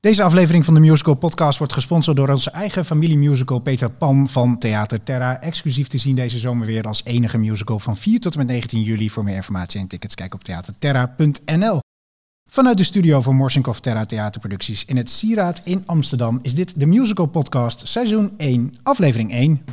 Deze aflevering van de Musical Podcast wordt gesponsord door onze eigen familiemusical Peter Pan van Theater Terra. Exclusief te zien deze zomer weer als enige musical van 4 tot en met 19 juli. Voor meer informatie en tickets kijk op theaterterra.nl. Vanuit de studio van Morsinkov Terra Theaterproducties in het Sieraad in Amsterdam is dit de Musical Podcast seizoen 1, aflevering 1.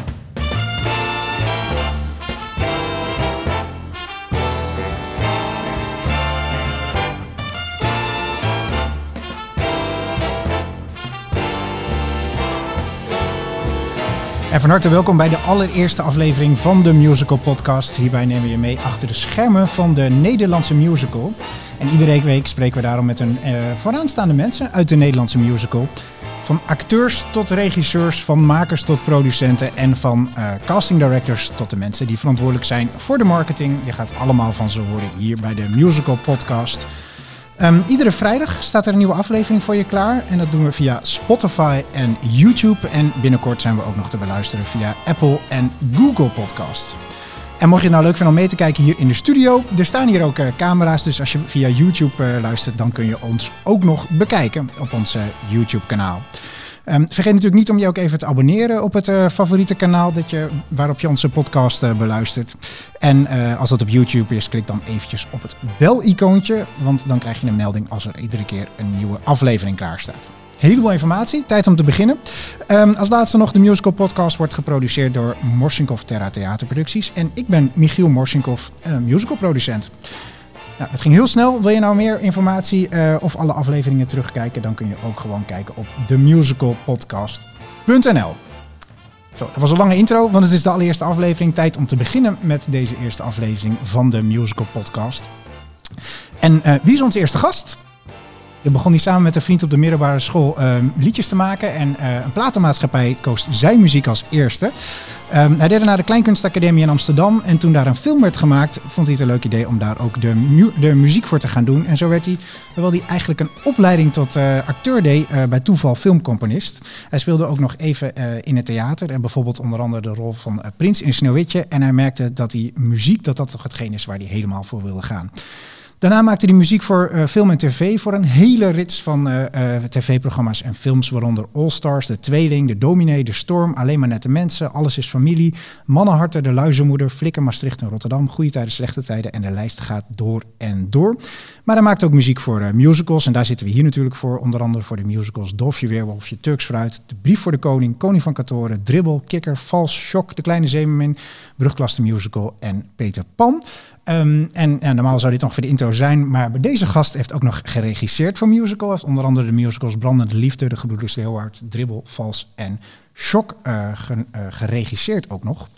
En van harte welkom bij de allereerste aflevering van de Musical Podcast. Hierbij nemen we je mee achter de schermen van de Nederlandse musical. En iedere week spreken we daarom met een uh, vooraanstaande mensen uit de Nederlandse musical. Van acteurs tot regisseurs, van makers tot producenten en van uh, casting directors tot de mensen die verantwoordelijk zijn voor de marketing. Je gaat allemaal van ze horen hier bij de Musical Podcast. Um, iedere vrijdag staat er een nieuwe aflevering voor je klaar. En dat doen we via Spotify en YouTube. En binnenkort zijn we ook nog te beluisteren via Apple en Google Podcasts. En mocht je het nou leuk vinden om mee te kijken hier in de studio, er staan hier ook uh, camera's. Dus als je via YouTube uh, luistert, dan kun je ons ook nog bekijken op ons uh, YouTube-kanaal. Um, vergeet natuurlijk niet om je ook even te abonneren op het uh, favoriete kanaal dat je, waarop je onze podcast uh, beluistert. En uh, als dat op YouTube is, klik dan eventjes op het bel-icoontje, want dan krijg je een melding als er iedere keer een nieuwe aflevering klaar staat. Heleboel informatie, tijd om te beginnen. Um, als laatste nog, de Musical Podcast wordt geproduceerd door Morsinkov Terra Theaterproducties. En ik ben Michiel Morsinkov, musicalproducent. Nou, het ging heel snel. Wil je nou meer informatie uh, of alle afleveringen terugkijken, dan kun je ook gewoon kijken op themusicalpodcast.nl. Zo, dat was een lange intro, want het is de allereerste aflevering. Tijd om te beginnen met deze eerste aflevering van de Musical Podcast. En uh, wie is onze eerste gast? Je begon hij samen met een vriend op de middelbare school uh, liedjes te maken. En een platenmaatschappij koos zijn muziek als eerste. Um, hij deed naar de Kleinkunstacademie in Amsterdam. En toen daar een film werd gemaakt, vond hij het een leuk idee om daar ook de, mu de muziek voor te gaan doen. En zo werd hij, terwijl hij eigenlijk een opleiding tot uh, acteur deed, bij toeval filmcomponist. Hij speelde ook nog even in het theater. En bijvoorbeeld onder andere de rol van Prins in Sneeuwwitje. En hij merkte dat die muziek, dat dat toch hetgeen is waar hij helemaal voor wilde gaan. Daarna maakte hij muziek voor uh, film en tv voor een hele rits van uh, uh, tv-programma's en films, waaronder All Stars, De Tweeling, De Dominee, De Storm, Alleen maar nette mensen, Alles is familie, Mannenharten, De Luizenmoeder, Flikker, Maastricht en Rotterdam, Goede tijden, slechte tijden en de lijst gaat door en door. Maar hij maakt ook muziek voor musicals en daar zitten we hier natuurlijk voor, onder andere voor de musicals Dolfje Weerwolfje, Turks Fruit, De Brief voor de Koning, Koning van Katoren, Dribbel, Kikker, Vals, Shock, De Kleine Zeemermin, Brugklas de Musical en Peter Pan. Um, en normaal zou dit nog voor de intro zijn, maar deze gast heeft ook nog geregisseerd voor musical. Hij heeft onder andere de musicals Brandende Liefde, De Gebroeders Leeuward, Dribbel, Vals en Shock ge, uh, geregisseerd ook nog.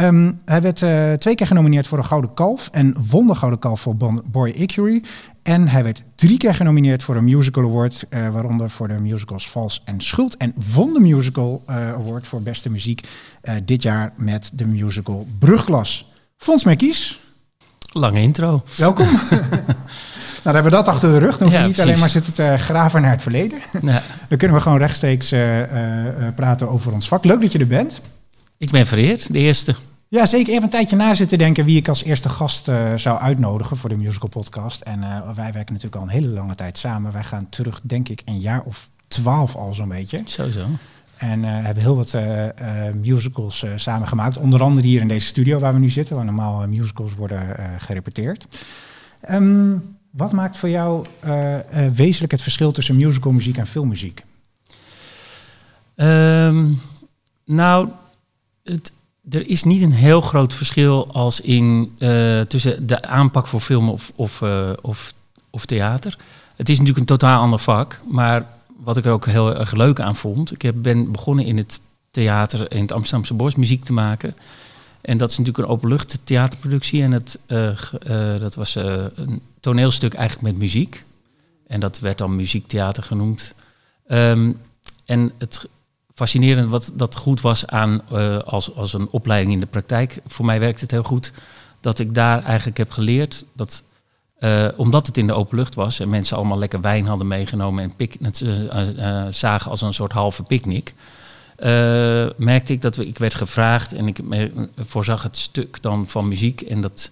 Um, hij werd uh, twee keer genomineerd voor een Gouden Kalf en won de Gouden Kalf voor Boy Icury. En hij werd drie keer genomineerd voor een Musical Award, waaronder voor de musicals Vals en Schuld. En won de Musical Award voor beste muziek dit jaar met de musical Brugklas. Fons Merkies. Lange intro. Welkom. nou, dan hebben we dat achter de rug. Dan hoef je ja, niet precies. alleen maar zitten te graven naar het verleden. Ja. Dan kunnen we gewoon rechtstreeks uh, uh, praten over ons vak. Leuk dat je er bent. Ik ben vereerd, de eerste. Ja, zeker. Even een tijdje na zitten denken wie ik als eerste gast uh, zou uitnodigen voor de musical podcast. En wij werken natuurlijk al een hele lange tijd samen. Wij gaan terug, denk ik, een jaar of twaalf al zo'n beetje. Sowieso. En uh, hebben heel wat uh, uh, musicals samen gemaakt. Onder andere hier in deze studio waar we nu zitten, waar normaal musicals worden gerepeteerd. Um, wat maakt voor jou wezenlijk het verschil tussen musicalmuziek en filmmuziek? Um, nou, het, er is niet een heel groot verschil als in tussen de aanpak voor film of, of, of, of theater. Het is natuurlijk een totaal ander vak, maar wat ik er ook heel erg leuk aan vond. Ik heb, ben begonnen in het theater in het Amsterdamse Bos muziek te maken. En dat is natuurlijk een openlucht theaterproductie. En het, uh, uh, dat was uh, een toneelstuk eigenlijk met muziek. En dat werd dan muziektheater genoemd. Um, en het fascinerende wat dat goed was aan als, als een opleiding in de praktijk. Voor mij werkte het heel goed dat ik daar eigenlijk heb geleerd dat uh, omdat het in de open lucht was en mensen allemaal lekker wijn hadden meegenomen en pik, het, uh, zagen als een soort halve picknick, merkte ik dat we, ik werd gevraagd en ik voorzag het stuk dan van muziek. En dat,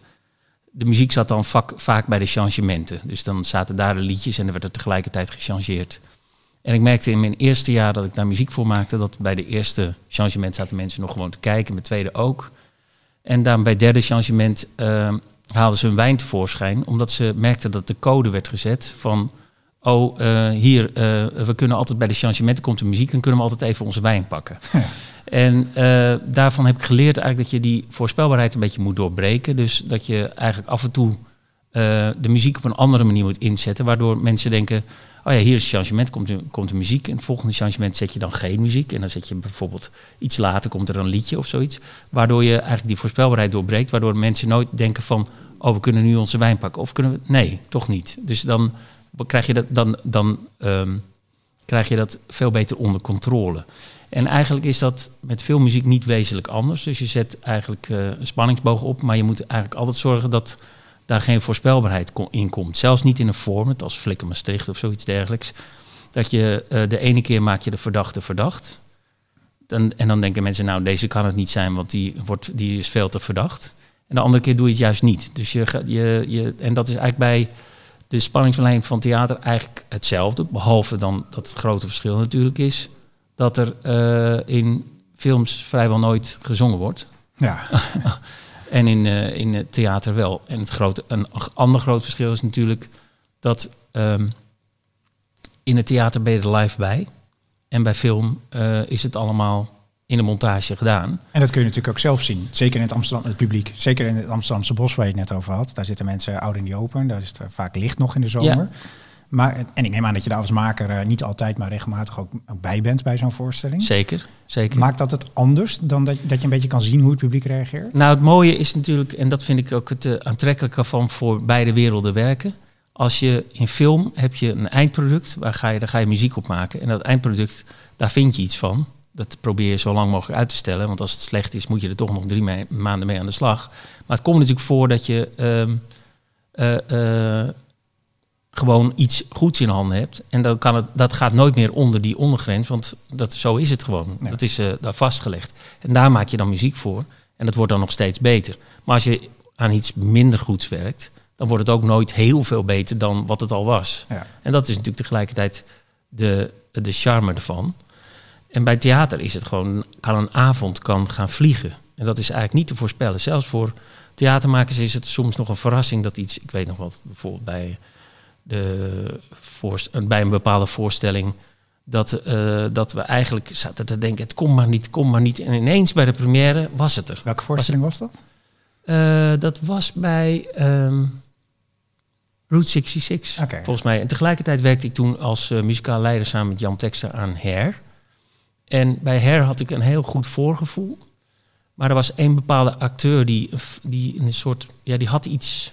de muziek zat dan vaak bij de changementen. Dus dan zaten daar de liedjes en er werd er tegelijkertijd gechangeerd. En ik merkte in mijn eerste jaar dat ik daar muziek voor maakte, dat bij de eerste changement zaten mensen nog gewoon te kijken, bij tweede ook. En dan bij derde changement uh, haalden ze hun wijn tevoorschijn, omdat ze merkten dat de code werd gezet van, oh, uh, hier, uh, we kunnen altijd bij de changementen komt de muziek, dan kunnen we altijd even onze wijn pakken. En uh, daarvan heb ik geleerd eigenlijk dat je die voorspelbaarheid een beetje moet doorbreken. Dus dat je eigenlijk af en toe de muziek op een andere manier moet inzetten. Waardoor mensen denken, oh ja, hier is het changement, komt de, komt de muziek. En het volgende changement zet je dan geen muziek. En dan zet je bijvoorbeeld iets later, komt er een liedje of zoiets. Waardoor je eigenlijk die voorspelbaarheid doorbreekt. Waardoor mensen nooit denken van, oh we kunnen nu onze wijn pakken. Of kunnen we, nee, toch niet. Dus dan krijg je dat, dan, dan, um, krijg je dat veel beter onder controle. En eigenlijk is dat met veel muziek niet wezenlijk anders. Dus je zet eigenlijk uh, een spanningsboog op, maar je moet eigenlijk altijd zorgen dat daar geen voorspelbaarheid in komt. Zelfs niet in een format als Flikker Maastricht of zoiets dergelijks. Dat je uh, de ene keer maak je de verdachte verdacht. Dan, en dan denken mensen, nou deze kan het niet zijn, want die, wordt, die is veel te verdacht. En de andere keer doe je het juist niet. Dus je, je, je, en dat is eigenlijk bij de spanningslijn van theater eigenlijk hetzelfde. Behalve dan dat het grote verschil natuurlijk is dat er uh, in films vrijwel nooit gezongen wordt. Ja. en in, uh, in het theater wel. En het grote, een ander groot verschil is natuurlijk dat um, in het theater ben je er live bij. En bij film uh, is het allemaal in de montage gedaan. En dat kun je natuurlijk ook zelf zien. Zeker in het Amsterdam, het publiek. Zeker in het Amsterdamse bos waar je het net over had. Daar zitten mensen oud in die open. Daar is het vaak licht nog in de zomer. Ja. Maar, en ik neem aan dat je daar als maker uh, niet altijd, maar regelmatig ook, ook bij bent bij zo'n voorstelling. Zeker, zeker. Maakt dat het anders dan dat, dat je een beetje kan zien hoe het publiek reageert? Nou, het mooie is natuurlijk, en dat vind ik ook het uh, aantrekkelijke van voor beide werelden werken. Als je in film heb je een eindproduct, waar ga je, daar ga je muziek op maken. En dat eindproduct, daar vind je iets van. Dat probeer je zo lang mogelijk uit te stellen. Want als het slecht is, moet je er toch nog drie maanden mee aan de slag. Maar het komt natuurlijk voor dat je... Um, uh, gewoon iets goeds in handen hebt. En dan kan het, dat gaat nooit meer onder die ondergrens, want dat, zo is het gewoon. Nee. Dat is uh, daar vastgelegd. En daar maak je dan muziek voor. En dat wordt dan nog steeds beter. Maar als je aan iets minder goeds werkt, dan wordt het ook nooit heel veel beter dan wat het al was. Ja. En dat is natuurlijk tegelijkertijd de, de charme ervan. En bij theater is het gewoon, kan een avond kan gaan vliegen. En dat is eigenlijk niet te voorspellen. Zelfs voor theatermakers is het soms nog een verrassing dat iets, ik weet nog wat, bijvoorbeeld bij de bij een bepaalde voorstelling. Dat, uh, dat we eigenlijk zaten te denken, het komt maar niet, kom maar niet. En ineens bij de première was het er. Welke voorstelling was, dat? Uh, dat was bij um, Route 66, okay. volgens mij. En tegelijkertijd werkte ik toen als uh, muzikaal leider samen met Jan Tekster aan Her. En bij Her had ik een heel goed voorgevoel. Maar er was één bepaalde acteur die, die een soort, ja, die had iets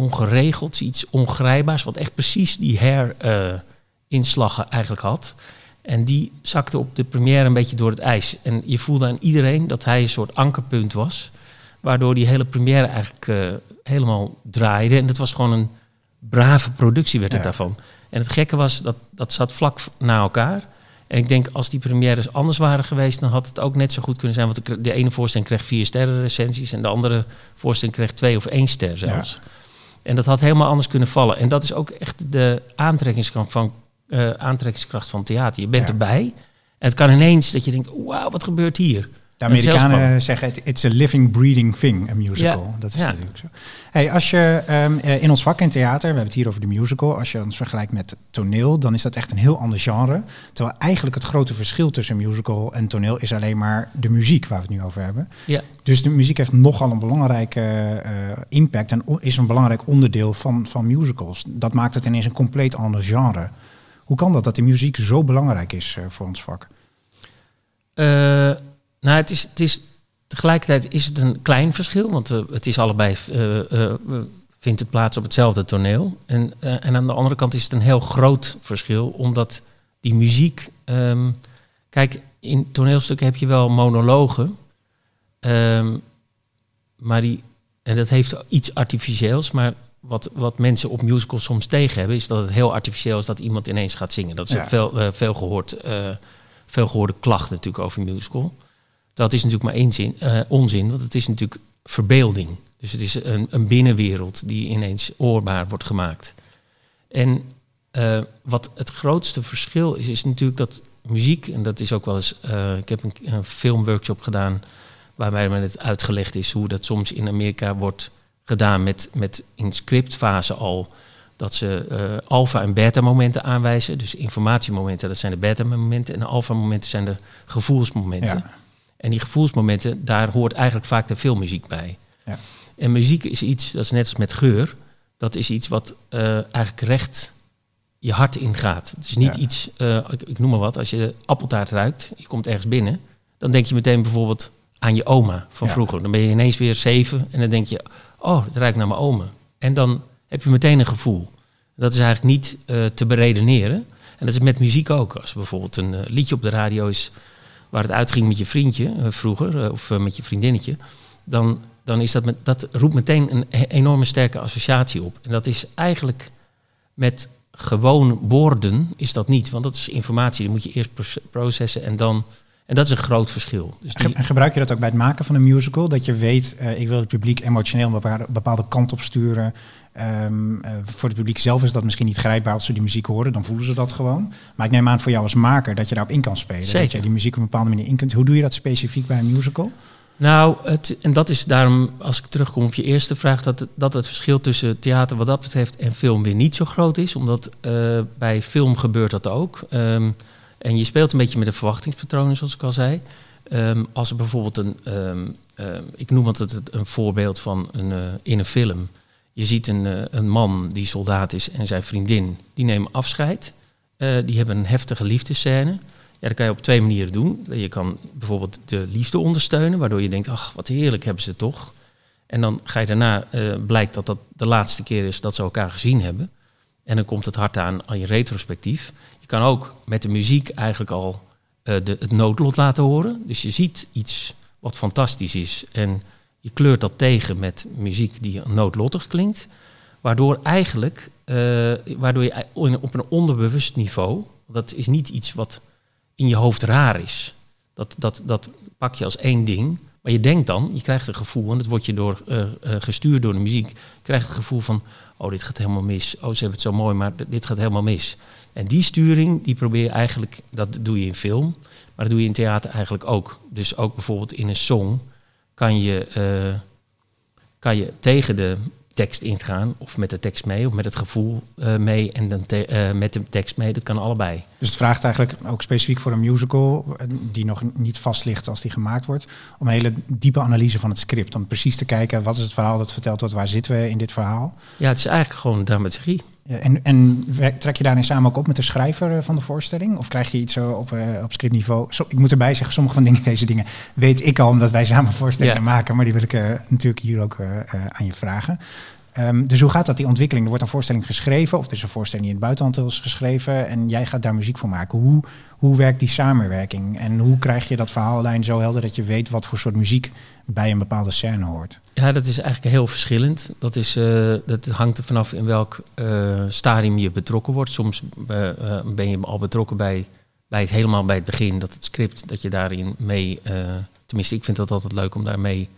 ongeregeld, iets ongrijpbaars, wat echt precies die herinslag uh, eigenlijk had. En die zakte op de première een beetje door het ijs. En je voelde aan iedereen dat hij een soort ankerpunt was, waardoor die hele première eigenlijk uh, helemaal draaide. En dat was gewoon een brave productie werd het ja. daarvan. En het gekke was, dat, dat zat vlak na elkaar. En ik denk, als die premières anders waren geweest, dan had het ook net zo goed kunnen zijn. Want de, de ene voorstelling kreeg vier sterren recensies en de andere voorstelling kreeg twee of één ster zelfs. Ja. En dat had helemaal anders kunnen vallen. En dat is ook echt de aantrekkingskracht van, uh, aantrekkingskracht van theater. Je bent ja. erbij. En het kan ineens dat je denkt, wauw, wat gebeurt hier? De Amerikanen zeggen, it's a living, breathing thing, a musical. Ja. Dat is ja. natuurlijk zo. Hey, als je um, in ons vak in theater, we hebben het hier over de musical, als je ons vergelijkt met toneel, dan is dat echt een heel ander genre. Terwijl eigenlijk het grote verschil tussen musical en toneel is alleen maar de muziek waar we het nu over hebben. Ja. Dus de muziek heeft nogal een belangrijke uh, impact en is een belangrijk onderdeel van, van musicals. Dat maakt het ineens een compleet ander genre. Hoe kan dat, dat de muziek zo belangrijk is uh, voor ons vak? Uh, nou, het is, het is, tegelijkertijd is het een klein verschil, want uh, het is allebei, uh, uh, vindt het plaats op hetzelfde toneel. En, en aan de andere kant is het een heel groot verschil, omdat die muziek, um, kijk, in toneelstukken heb je wel monologen, um, maar die, en dat heeft iets artificieels, maar wat, wat mensen op musicals soms tegen hebben, is dat het heel artificieel is dat iemand ineens gaat zingen. Dat is ja. veel, veel, gehoord, veel gehoorde klacht natuurlijk over musical. Dat is natuurlijk maar één zin, uh, onzin, want het is natuurlijk verbeelding. Dus het is een, een binnenwereld die ineens oorbaar wordt gemaakt. En Eh, wat het grootste verschil is, is natuurlijk dat muziek, en dat is ook wel eens. eh, ik heb een, filmworkshop gedaan waarbij me het uitgelegd is hoe dat soms in Amerika wordt gedaan met, met in scriptfase al. Dat ze eh, alfa- en beta-momenten aanwijzen. Dus informatiemomenten, dat zijn de beta-momenten. En alfa-momenten zijn de gevoelsmomenten. Ja. En die gevoelsmomenten, daar hoort eigenlijk vaak de filmmuziek bij. Ja. En muziek is iets, dat is net als met geur. Dat is iets wat eh, eigenlijk recht je hart ingaat. Het is niet Ja. iets, eh, ik, ik noem maar wat, als je appeltaart ruikt, je komt ergens binnen, dan denk je meteen bijvoorbeeld aan je oma van Ja. vroeger. Dan ben je ineens weer zeven en dan denk je, oh, het ruikt naar mijn oma. En dan heb je meteen een gevoel. Dat is eigenlijk niet eh, te beredeneren. En dat is met muziek ook. Als bijvoorbeeld een liedje op de radio is waar het uitging met je vriendje eh, vroeger, eh, of eh, met je vriendinnetje, dan, dan is dat, met, dat roept meteen een enorme sterke associatie op. En dat is eigenlijk met gewoon woorden is dat niet, want dat is informatie, die moet je eerst proce- processen en dan. En dat is een groot verschil. Dus die, Ge- En gebruik je dat ook bij het maken van een musical? Dat je weet, eh, ik wil het publiek emotioneel een bepaalde, bepaalde kant op sturen. Ehm, eh, voor het publiek zelf is dat misschien niet grijpbaar als ze die muziek horen, dan voelen ze dat gewoon. Maar ik neem aan voor jou als maker dat je daarop in kan spelen. Dat Zeker. je die muziek op een bepaalde manier in kunt. Hoe doe je dat specifiek bij een musical? Nou, het, en dat is daarom, als ik terugkom op je eerste vraag, dat het, dat het verschil tussen theater wat dat betreft en film weer niet zo groot is. Omdat eh, bij film gebeurt dat ook. Ehm, en je speelt een beetje met de verwachtingspatronen, zoals ik al zei. Ehm, als er bijvoorbeeld een, ehm, ehm, ik noem het een voorbeeld van een, eh, in een film. Je ziet een, eh, een man die soldaat is en zijn vriendin, die nemen afscheid. Eh, die hebben een heftige liefdesscène. Ja, dat kan je op twee manieren doen. Je kan bijvoorbeeld de liefde ondersteunen, waardoor je denkt, ach, wat heerlijk hebben ze toch. En dan ga je daarna, blijkt dat dat de laatste keer is dat ze elkaar gezien hebben. En dan komt het hart aan aan je retrospectief. Kan ook met de muziek eigenlijk al eh, de, het noodlot laten horen. Dus je ziet iets wat fantastisch is en je kleurt dat tegen met muziek die noodlottig klinkt. Waardoor eigenlijk, eh, waardoor je op een onderbewust niveau, dat is niet iets wat in je hoofd raar is. Dat, dat, dat pak je als één ding. Maar je denkt dan, je krijgt een gevoel, en dat wordt je door, eh, gestuurd door de muziek, krijgt het gevoel van, oh dit gaat helemaal mis, oh ze hebben het zo mooi, maar dit gaat helemaal mis. En die sturing, die probeer je eigenlijk, dat doe je in film, maar dat doe je in theater eigenlijk ook. Dus ook bijvoorbeeld in een song kan je, eh, kan je tegen de tekst ingaan, of met de tekst mee, of met het gevoel eh, mee en dan eh, met de tekst mee, dat kan allebei. Dus het vraagt eigenlijk ook specifiek voor een musical, die nog niet vast ligt als die gemaakt wordt, om een hele diepe analyse van het script. Om precies te kijken, wat is het verhaal dat verteld wordt, waar zitten we in dit verhaal? Ja, het is eigenlijk gewoon dramaturgie. En, en trek je daarin samen ook op met de schrijver eh, van de voorstelling? Of krijg je iets zo op, eh, op scriptniveau? Ik moet erbij zeggen, sommige van dingen, deze dingen weet ik al, omdat wij samen voorstellingen Ja. maken. Maar die wil ik eh, natuurlijk hier ook eh, eh, aan je vragen. Ehm, dus hoe gaat dat, die ontwikkeling? Er wordt een voorstelling geschreven, of er is een voorstelling die in het buitenland is geschreven, en jij gaat daar muziek voor maken. Hoe, hoe werkt die samenwerking? En hoe krijg je dat verhaallijn zo helder dat je weet wat voor soort muziek bij een bepaalde scène hoort? Ja, dat is eigenlijk heel verschillend. Dat, is, eh, dat hangt er vanaf in welk eh, stadium je betrokken wordt. Soms eh, ben je al betrokken bij, bij het helemaal bij het begin, dat het script, dat je daarin mee, tenminste ik vind dat altijd leuk om daar mee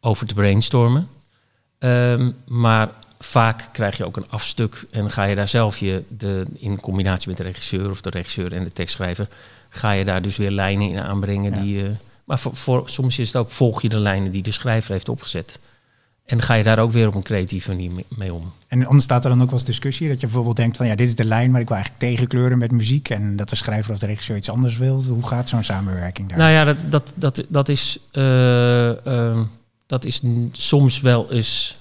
over te brainstormen. Ehm, maar vaak krijg je ook een afstuk en ga je daar zelf je, de, in combinatie met de regisseur of de regisseur en de tekstschrijver, ga je daar dus weer lijnen in aanbrengen Ja. die... eh, maar voor, voor, soms is het ook, volg je de lijnen die de schrijver heeft opgezet. En ga je daar ook weer op een creatieve manier mee- mee om. En ontstaat er dan ook wel eens discussie dat je bijvoorbeeld denkt van ja, dit is de lijn, maar ik wil eigenlijk tegenkleuren met muziek en dat de schrijver of de regisseur iets anders wil. Hoe gaat zo'n samenwerking daar? Nou ja, dat, dat, dat, dat, is, eh, ehm, dat is soms wel eens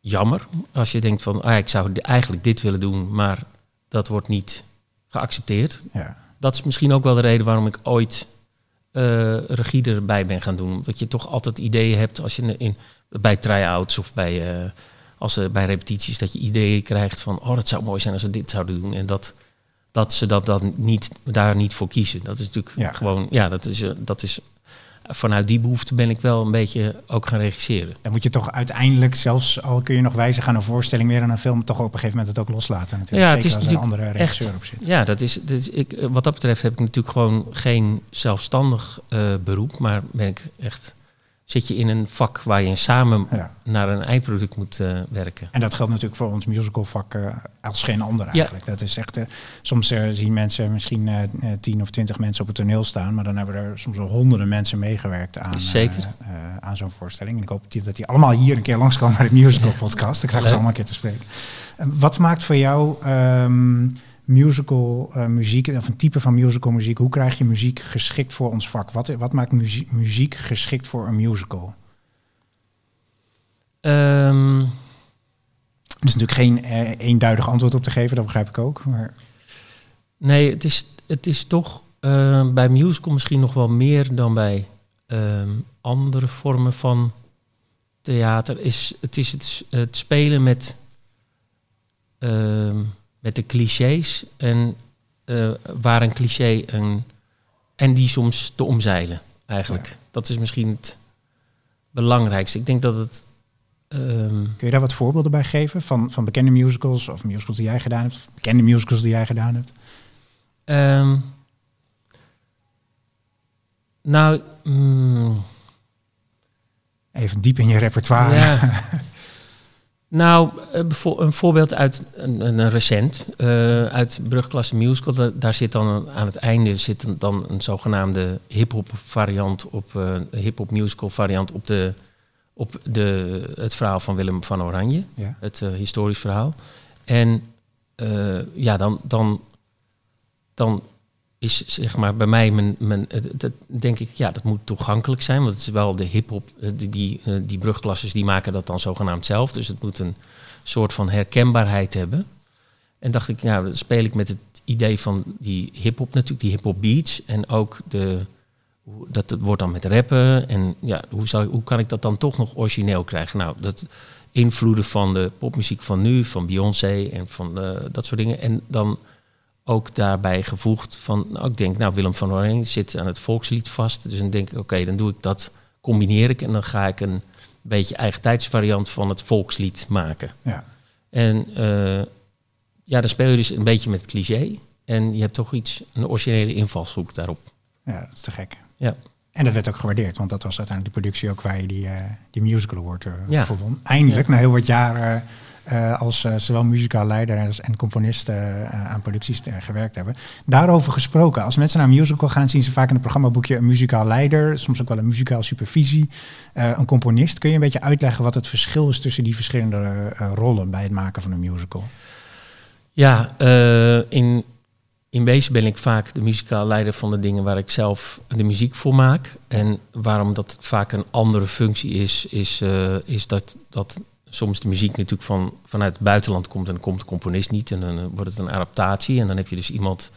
jammer. Als je denkt van, ah, ik zou eigenlijk dit willen doen, maar dat wordt niet geaccepteerd. Ja. Dat is misschien ook wel de reden waarom ik ooit eh regie erbij ben gaan doen. Omdat je toch altijd ideeën hebt als je in, bij try-outs of bij, eh, als, bij repetities, dat je ideeën krijgt van, oh, dat zou mooi zijn als ze dit zouden doen. En dat, dat ze dat dan niet, daar niet voor kiezen. Dat is natuurlijk Ja. gewoon, ja, dat is, eh, dat is, vanuit die behoefte ben ik wel een beetje ook gaan regisseren. Dan moet je toch uiteindelijk, zelfs al kun je nog wijzigen aan een voorstelling meer dan een film, toch op een gegeven moment het ook loslaten natuurlijk. Ja, het is als er een andere regisseur echt- op zit. Ja, dat is, dat is ik, wat dat betreft heb ik natuurlijk gewoon geen zelfstandig eh, beroep, maar ben ik echt zit je in een vak waar je samen Ja. naar een eindproduct moet eh, werken. En dat geldt natuurlijk voor ons musicalvak eh als geen ander eigenlijk. Dat is echt, eh, soms zien mensen misschien tien of twintig mensen op het toneel staan, maar dan hebben er soms wel honderden mensen meegewerkt aan, Zeker. aan zo'n voorstelling. En ik hoop dat die allemaal hier een keer langskomen bij de musical podcast. Dan krijgen ze allemaal een keer te spreken. Wat maakt voor jou ehm, musical eh, muziek, of een type van musical muziek, hoe krijg je muziek geschikt voor ons vak? Wat, wat maakt muziek, muziek geschikt voor een musical? Ehm, Er is natuurlijk geen eh, eenduidig antwoord op te geven, dat begrijp ik ook. Maar nee, het is, het is toch eh, bij musical misschien nog wel meer dan bij ehm, andere vormen van theater. Is, het is het, spelen met, ehm, met de clichés en eh, waar een cliché een, en die soms te omzeilen eigenlijk. Ja. Dat is misschien het belangrijkste. Ik denk dat het ehm, Kun je daar wat voorbeelden bij geven van, van bekende musicals of musicals die jij gedaan hebt? Bekende musicals die jij gedaan hebt? Ehm, nou, mm, Even diep in je repertoire. ja. nou, eh, een voorbeeld uit een, een, recent, eh, uit Brugklasse Musical. Da- daar zit dan aan het einde zit een- dan een zogenaamde hip-hop variant op, eh hip-hop musical variant op, de, op de, het verhaal van Willem van Oranje Ja. het historisch verhaal. En ja, dan, dan, dan is zeg maar bij mij mijn, mijn dat denk ik, ja, dat moet toegankelijk zijn, want het is wel de hip-hop, eh, die, die, eh, die die maken dat dan zogenaamd zelf. Dus het moet een soort van herkenbaarheid hebben. En dacht ik, nou, dan speel ik met het idee van die hip-hop natuurlijk, die hip-hop beats en ook de. Dat het wordt dan met rappen. En ja, hoe, zou, hoe kan ik dat dan toch nog origineel krijgen? Nou, dat invloeden van de popmuziek van nu, van Beyoncé en van eh, dat soort dingen. En dan ook daarbij gevoegd van, nou, ik denk, nou, Willem van Oranje zit aan het volkslied vast. Dus dan denk ik, oké, dan doe ik dat, combineer ik en dan ga ik een beetje eigen tijdsvariant van het volkslied maken. Ja. En eh, ja, dan speel je dus een beetje met het cliché. En je hebt toch iets, een originele invalshoek daarop. ja, dat is te gek. Ja. En dat werd ook gewaardeerd, want dat was uiteindelijk de productie ook waar je die, eh, die musical award eh, Ja. voor won. Eindelijk, na heel wat jaren eh, als eh, zowel muzikaal leider en componist eh, aan producties gewerkt hebben. Daarover gesproken, als mensen naar een musical gaan, zien ze vaak in het programmaboekje een muzikaal leider, soms ook wel een muzikaal supervisie, een componist. Kun je een beetje uitleggen wat het verschil is tussen die verschillende rollen bij het maken van een musical? Ja, in, in wezen ben ik vaak de muzikaal leider van de dingen waar ik zelf de muziek voor maak. En waarom dat vaak een andere functie is, is, is dat, dat soms de muziek natuurlijk van, vanuit het buitenland komt en dan komt de componist niet. En dan eh, wordt het een adaptatie. En dan heb je dus iemand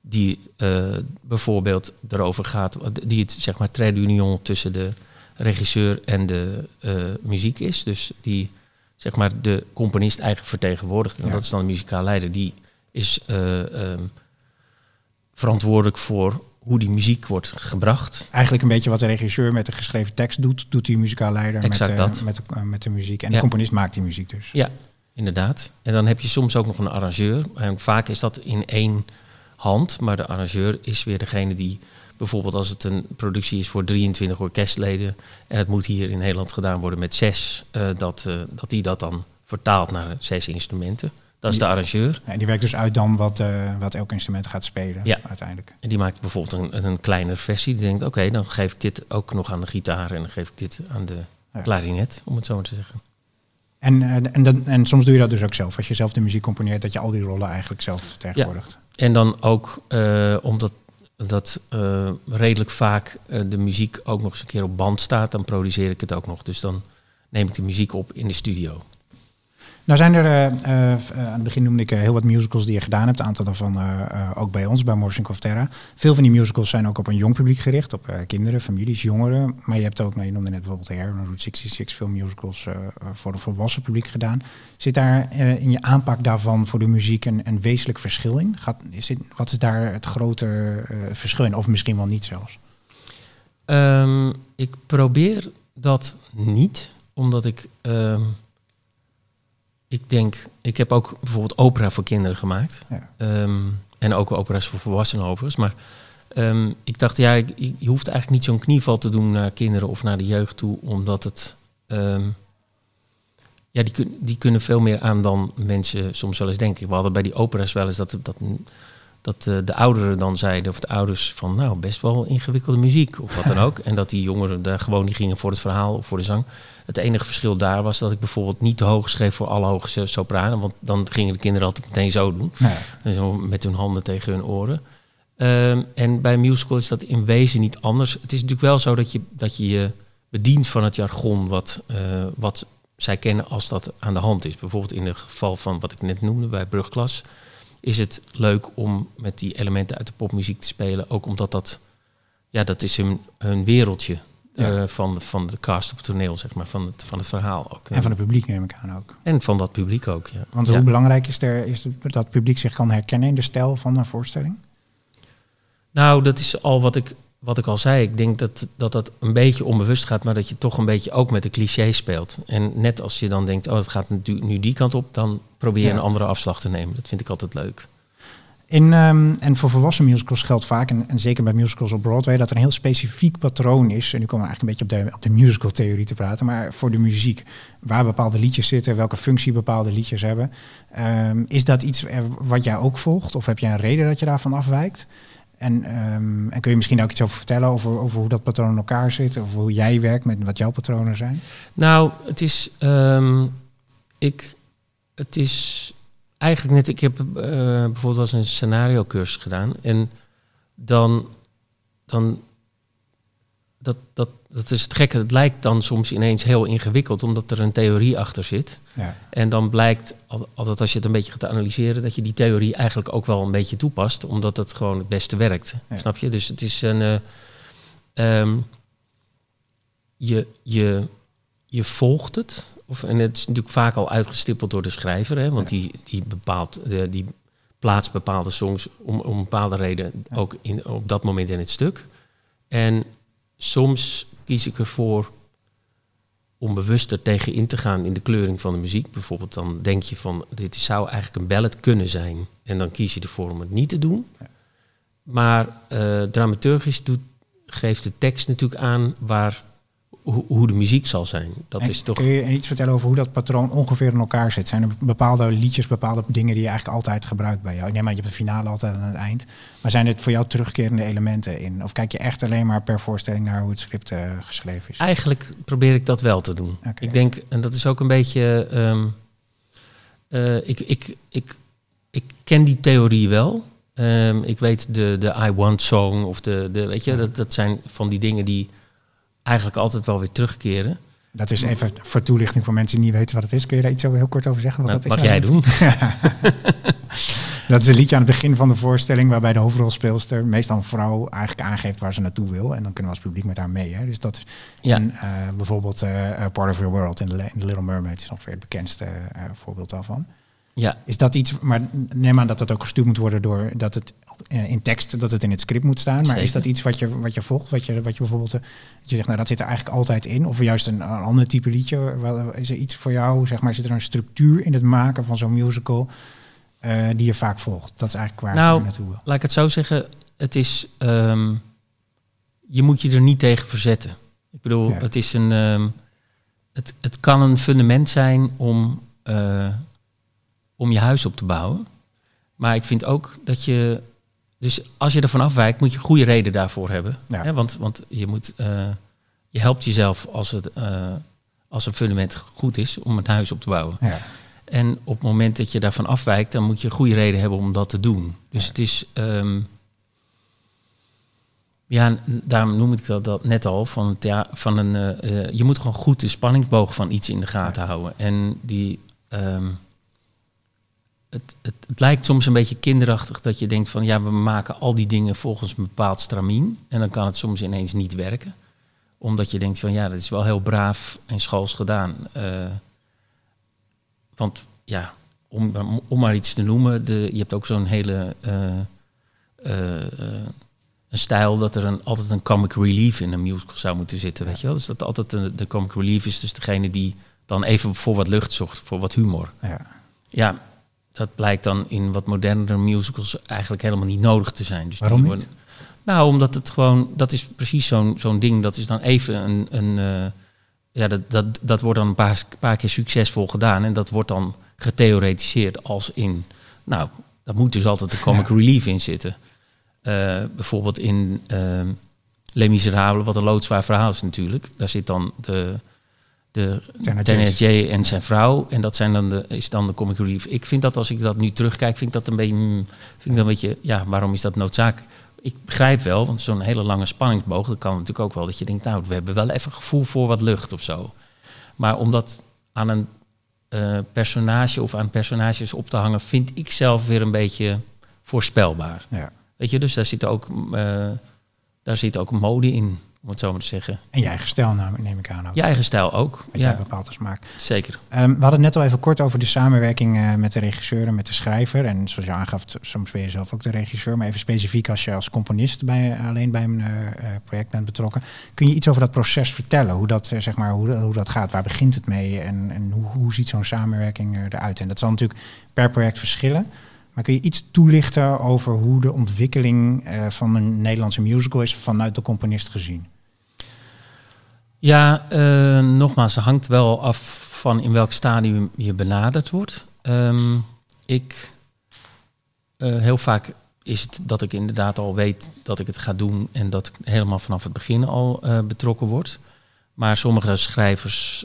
die eh, bijvoorbeeld erover gaat, die het zeg maar trade union tussen de regisseur en de eh, muziek is. Dus die zeg maar de componist eigen vertegenwoordigt. En Ja. dat is dan de muzikaal leider. Die is eh, ehm, verantwoordelijk voor hoe die muziek wordt gebracht. Eigenlijk een beetje wat de regisseur met de geschreven tekst doet, doet die muzikaal leider Exact met, de, dat. met, de, eh, met de muziek. En Ja. de componist maakt die muziek dus. Ja, inderdaad. En dan heb je soms ook nog een arrangeur. En vaak is dat in één hand. Maar de arrangeur is weer degene die bijvoorbeeld als het een productie is voor 23 orkestleden en het moet hier in Nederland gedaan worden met zes, eh, dat, eh, dat die dat dan vertaalt naar zes instrumenten. Dat is de arrangeur. En die werkt dus uit dan wat, eh, wat elk instrument gaat spelen Ja. uiteindelijk. En die maakt bijvoorbeeld een, een kleinere versie. Die denkt, oké, dan geef ik dit ook nog aan de gitaar en dan geef ik dit aan de Ja. klarinet, om het zo maar te zeggen. En, eh, en, dan, en soms doe je dat dus ook zelf. Als je zelf de muziek componeert, dat je al die rollen eigenlijk zelf vertegenwoordigt. En dan ook, eh, omdat dat redelijk vaak de muziek ook nog eens een keer op band staat, dan produceer ik het ook nog. Dus dan neem ik de muziek op in de studio. Nou zijn er, eh, eh, eh, aan het begin noemde ik heel wat musicals die je gedaan hebt. Een aantal daarvan ook bij ons, bij Morrison of Terra. Veel van die musicals zijn ook op een jong publiek gericht. Op kinderen, families, jongeren. Maar je hebt ook, nou, je noemde net bijvoorbeeld Hair, Route 66, veel musicals voor een volwassen publiek gedaan. Zit daar in je aanpak daarvan voor de muziek een, een wezenlijk verschil in? Gaat, is wat is daar het grote verschil in? Of misschien wel niet zelfs? Ehm, ik probeer dat niet, omdat ik. ehm, ik denk, ik heb ook bijvoorbeeld opera voor kinderen gemaakt. Ja. Ehm, en ook opera's voor volwassenen overigens. Maar Ehm, ik dacht, ja, je hoeft eigenlijk niet zo'n knieval te doen naar kinderen of naar de jeugd toe, omdat het. ehm, ja, die, kun, die kunnen veel meer aan dan mensen soms wel eens denken. We hadden bij die opera's wel eens dat, dat, dat eh, de ouderen dan zeiden, of de ouders van, nou, best wel ingewikkelde muziek, of wat dan ook. En dat die jongeren daar gewoon die gingen voor het verhaal of voor de zang. Het enige verschil daar was dat ik bijvoorbeeld niet te hoog schreef voor alle hoge so- sopranen, want dan gingen de kinderen altijd meteen zo doen. Zo met hun handen tegen hun oren. Ehm, en bij musical is dat in wezen niet anders. Het is natuurlijk wel zo dat je dat je, je bedient van het jargon wat, eh, wat zij kennen als dat aan de hand is. Bijvoorbeeld in het geval van wat ik net noemde bij Brugklas... is het leuk om met die elementen uit de popmuziek te spelen. Ook omdat dat, ja, dat is hun, hun wereldje Ja. eh, van, van de cast op het toneel, zeg maar. Van het, van het verhaal ook. En van het publiek neem ik aan ook. En van dat publiek ook, ja. Want Ja. hoe belangrijk is, er, is het dat het publiek zich kan herkennen in de stijl van een voorstelling? Nou, dat is al wat ik, wat ik al zei. Ik denk dat, dat dat een beetje onbewust gaat, maar dat je toch een beetje ook met de clichés speelt. En net als je dan denkt, oh, het gaat nu, nu die kant op, dan probeer je Ja. een andere afslag te nemen. Dat vind ik altijd leuk. In, ehm, en voor volwassen musicals geldt vaak, en, zeker bij musicals op Broadway, dat er een heel specifiek patroon is. En nu komen we eigenlijk een beetje op de, op de musical-theorie te praten, maar voor de muziek. Waar bepaalde liedjes zitten, welke functie bepaalde liedjes hebben. Ehm, is dat iets eh, wat jij ook volgt? Of heb jij een reden dat je daarvan afwijkt? En, ehm, en kun je misschien ook iets over vertellen over, over hoe dat patroon in elkaar zit? Of hoe jij werkt met wat jouw patronen zijn? Nou, het is, ik, het is eigenlijk net, ik heb eh, bijvoorbeeld eens een scenario cursus gedaan. En dan, dan dat, dat, dat is het gekke, het lijkt dan soms ineens heel ingewikkeld, omdat er een theorie achter zit. Ja. En dan blijkt, al- altijd als je het een beetje gaat analyseren, dat je die theorie eigenlijk ook wel een beetje toepast, omdat het gewoon het beste werkt. Ja. Snap je? Dus het is een. eh, ehm, je, je, je volgt het. Of, en het is natuurlijk vaak al uitgestippeld door de schrijver, hè, want die, die, bepaalt, de, die plaatst bepaalde songs om, om bepaalde reden Ja. ook in, op dat moment in het stuk. En soms kies ik ervoor om bewuster tegen in te gaan in de kleuring van de muziek. Bijvoorbeeld dan denk je van, dit zou eigenlijk een ballad kunnen zijn. En dan kies je ervoor om het niet te doen. Ja. Maar eh, dramaturgisch doet, geeft de tekst natuurlijk aan waar, hoe, hoe de muziek zal zijn. Dat En is toch... Kun je iets vertellen over hoe dat patroon ongeveer in elkaar zit? Zijn er bepaalde liedjes, bepaalde dingen die je eigenlijk altijd gebruikt bij jou? Ik neem aan, je hebt de finale altijd aan het eind. Maar zijn het voor jou terugkerende elementen in? Of kijk je echt alleen maar per voorstelling naar hoe het script eh, geschreven is? Eigenlijk probeer ik dat wel te doen. Ik denk, en dat is ook een beetje. ehm, eh, ik, ik, ik, ik ken die theorie wel. Ehm, ik weet de, de I Want song of de, de weet je, dat, dat zijn van die dingen die eigenlijk altijd wel weer terugkeren. Dat is even voor toelichting voor mensen die niet weten wat het is. Kun je daar iets over, heel kort over zeggen? Wat Nou, dat is mag jij doen? Dat is een liedje aan het begin van de voorstelling waarbij de hoofdrolspeelster, meestal een vrouw, eigenlijk aangeeft waar ze naartoe wil. En dan kunnen we als publiek met haar mee. Hè? Dus dat Ja. en, eh, bijvoorbeeld eh, eh, Part of Your World in The, in The Little Mermaid is ongeveer het bekendste voorbeeld daarvan. Ja, Is dat iets, maar neem aan dat dat ook gestuurd moet worden door dat het in tekst, dat het in het script moet staan. Maar is dat iets wat je, wat je volgt, wat je, wat je bijvoorbeeld, eh, dat je zegt, nou dat zit er eigenlijk altijd in? Of juist een, een ander type liedje? Wel, Is er iets voor jou, zeg maar, zit er een structuur in het maken van zo'n musical eh, die je vaak volgt? Dat is eigenlijk waar Nou, ik naartoe wil. laat ik het zo zeggen. Het is. ehm, je moet je er niet tegen verzetten. Ik bedoel, Ja. het is een. ehm, het, het kan een fundament zijn om. eh, om je huis op te bouwen. Maar ik vind ook dat je. Dus als je ervan afwijkt, moet je goede reden daarvoor hebben. Ja. Hè, want, want je moet. eh, je helpt jezelf als het. eh, als een fundament goed is om het huis op te bouwen. Ja. En op het moment dat je daarvan afwijkt, dan moet je goede reden hebben om dat te doen. Dus Ja. het is. ehm, ja, daarom noem ik dat, dat net al. Van, het thea- van een, eh, je moet gewoon goed de spanningsboog van iets in de gaten houden. En die. ehm, het, het, het lijkt soms een beetje kinderachtig dat je denkt van ja, we maken al die dingen volgens een bepaald stramien. En dan kan het soms ineens niet werken. Omdat je denkt van ja, dat is wel heel braaf en schools gedaan. Eh, want ja, om, om maar iets te noemen, de, je hebt ook zo'n hele eh, eh, een stijl dat er een, altijd een comic relief in een musical zou moeten zitten, weet je wel? Dus dat altijd de, de comic relief is dus degene die dan even voor wat lucht zocht, voor wat humor. Ja. Ja, dat blijkt dan in wat modernere musicals eigenlijk helemaal niet nodig te zijn. Dus Waarom worden- Nou, omdat het gewoon, dat is precies zo'n zo'n ding. Dat is dan even een, een eh, ja, dat, dat, dat wordt dan een paar, paar keer succesvol gedaan. En dat wordt dan getheoretiseerd als in, nou, daar moet dus altijd de comic relief in zitten. Eh, bijvoorbeeld in uh, Les Miserables, wat een loodzwaar verhaal is natuurlijk. Daar zit dan de, de Thénardier en zijn vrouw. En dat zijn dan de, is dan de comic relief. Ik vind dat als ik dat nu terugkijk, vind ik dat een beetje, vind ik dat een beetje ja, waarom is dat noodzakelijk? ik begrijp wel, want zo'n hele lange spanningsboog, dat kan natuurlijk ook wel dat je denkt, nou, we hebben wel even gevoel voor wat lucht of zo. Maar om dat aan een uh, personage of aan personages op te hangen, vind ik zelf weer een beetje voorspelbaar. Ja. Weet je, dus daar zit ook, uh, daar zit ook mode in om het zo maar te zeggen. En je eigen stijl neem ik aan ook. Je eigen stijl ook. Wat ja. jij bepaalt als maak. Zeker. Um, we hadden het net al even kort over de samenwerking uh, met de regisseur en met de schrijver. En zoals je aangaf, soms ben je zelf ook de regisseur. Maar even specifiek als je als componist bij, alleen bij een uh, project bent betrokken. Kun je iets over dat proces vertellen? Hoe dat, zeg maar, hoe, hoe dat gaat? Waar begint het mee? En, en hoe, hoe ziet zo'n samenwerking eruit? En dat zal natuurlijk per project verschillen. Maar kun je iets toelichten over hoe de ontwikkeling van een Nederlandse musical is vanuit de componist gezien? Ja, uh, nogmaals, het hangt wel af van in welk stadium je benaderd wordt. Um, ik, uh, heel vaak is het dat ik inderdaad al weet dat ik het ga doen en dat ik helemaal vanaf het begin al uh, betrokken word. Maar sommige schrijvers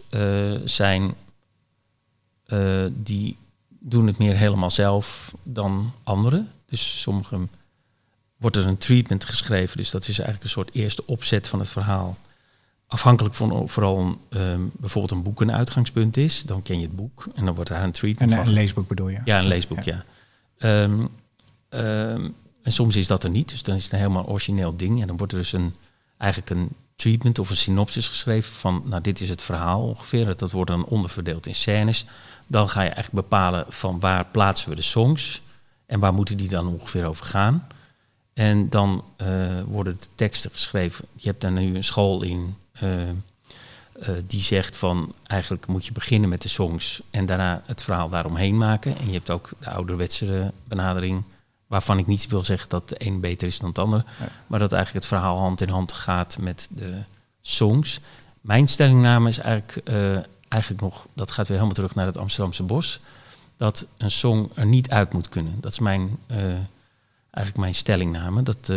zijn die doen het meer helemaal zelf dan anderen. Dus sommigen wordt er een treatment geschreven, dus dat is eigenlijk een soort eerste opzet van het verhaal afhankelijk van vooral um, bijvoorbeeld een boek een uitgangspunt is, dan ken je het boek en dan wordt daar een treatment en, van. Een leesboek bedoel je? Ja, een leesboek, ja. ja. Um, um, en soms is dat er niet, dus dan is het een helemaal origineel ding. En dan wordt er dus een, eigenlijk een treatment of een synopsis geschreven van, nou dit is het verhaal ongeveer. Dat wordt dan onderverdeeld in scènes. Dan ga je eigenlijk bepalen van waar plaatsen we de songs en waar moeten die dan ongeveer over gaan. En dan uh, worden de teksten geschreven. Je hebt daar nu een school in uh, uh, die zegt van eigenlijk moet je beginnen met de songs en daarna het verhaal daaromheen maken. En je hebt ook de ouderwetse benadering, waarvan ik niet wil zeggen dat de een beter is dan het ander, maar dat eigenlijk het verhaal hand in hand gaat met de songs. Mijn stellingname is eigenlijk, uh, eigenlijk nog, dat gaat weer helemaal terug naar het Amsterdamse bos, dat een song er niet uit moet kunnen. Dat is mijn, eigenlijk mijn stellingname. Dat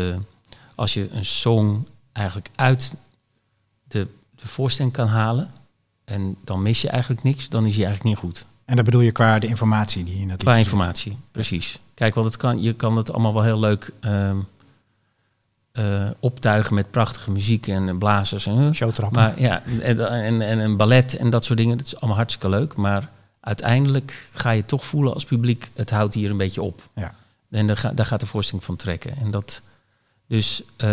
als je een song eigenlijk uit de, de voorstelling kan halen. En dan mis je eigenlijk niks, dan is je eigenlijk niet goed. En dat bedoel je qua de informatie die je natuurlijk. Qua informatie, precies. Kijk, want het kan, je kan het allemaal wel heel leuk um, uh, optuigen met prachtige muziek en blazers. En, Showtrappen. Maar ja, en, en, en een ballet en dat soort dingen. Dat is allemaal hartstikke leuk. Maar uiteindelijk ga je toch voelen als publiek, het houdt hier een beetje op. Ja. En daar, daar gaat de voorstelling van trekken. En dat, dus uh,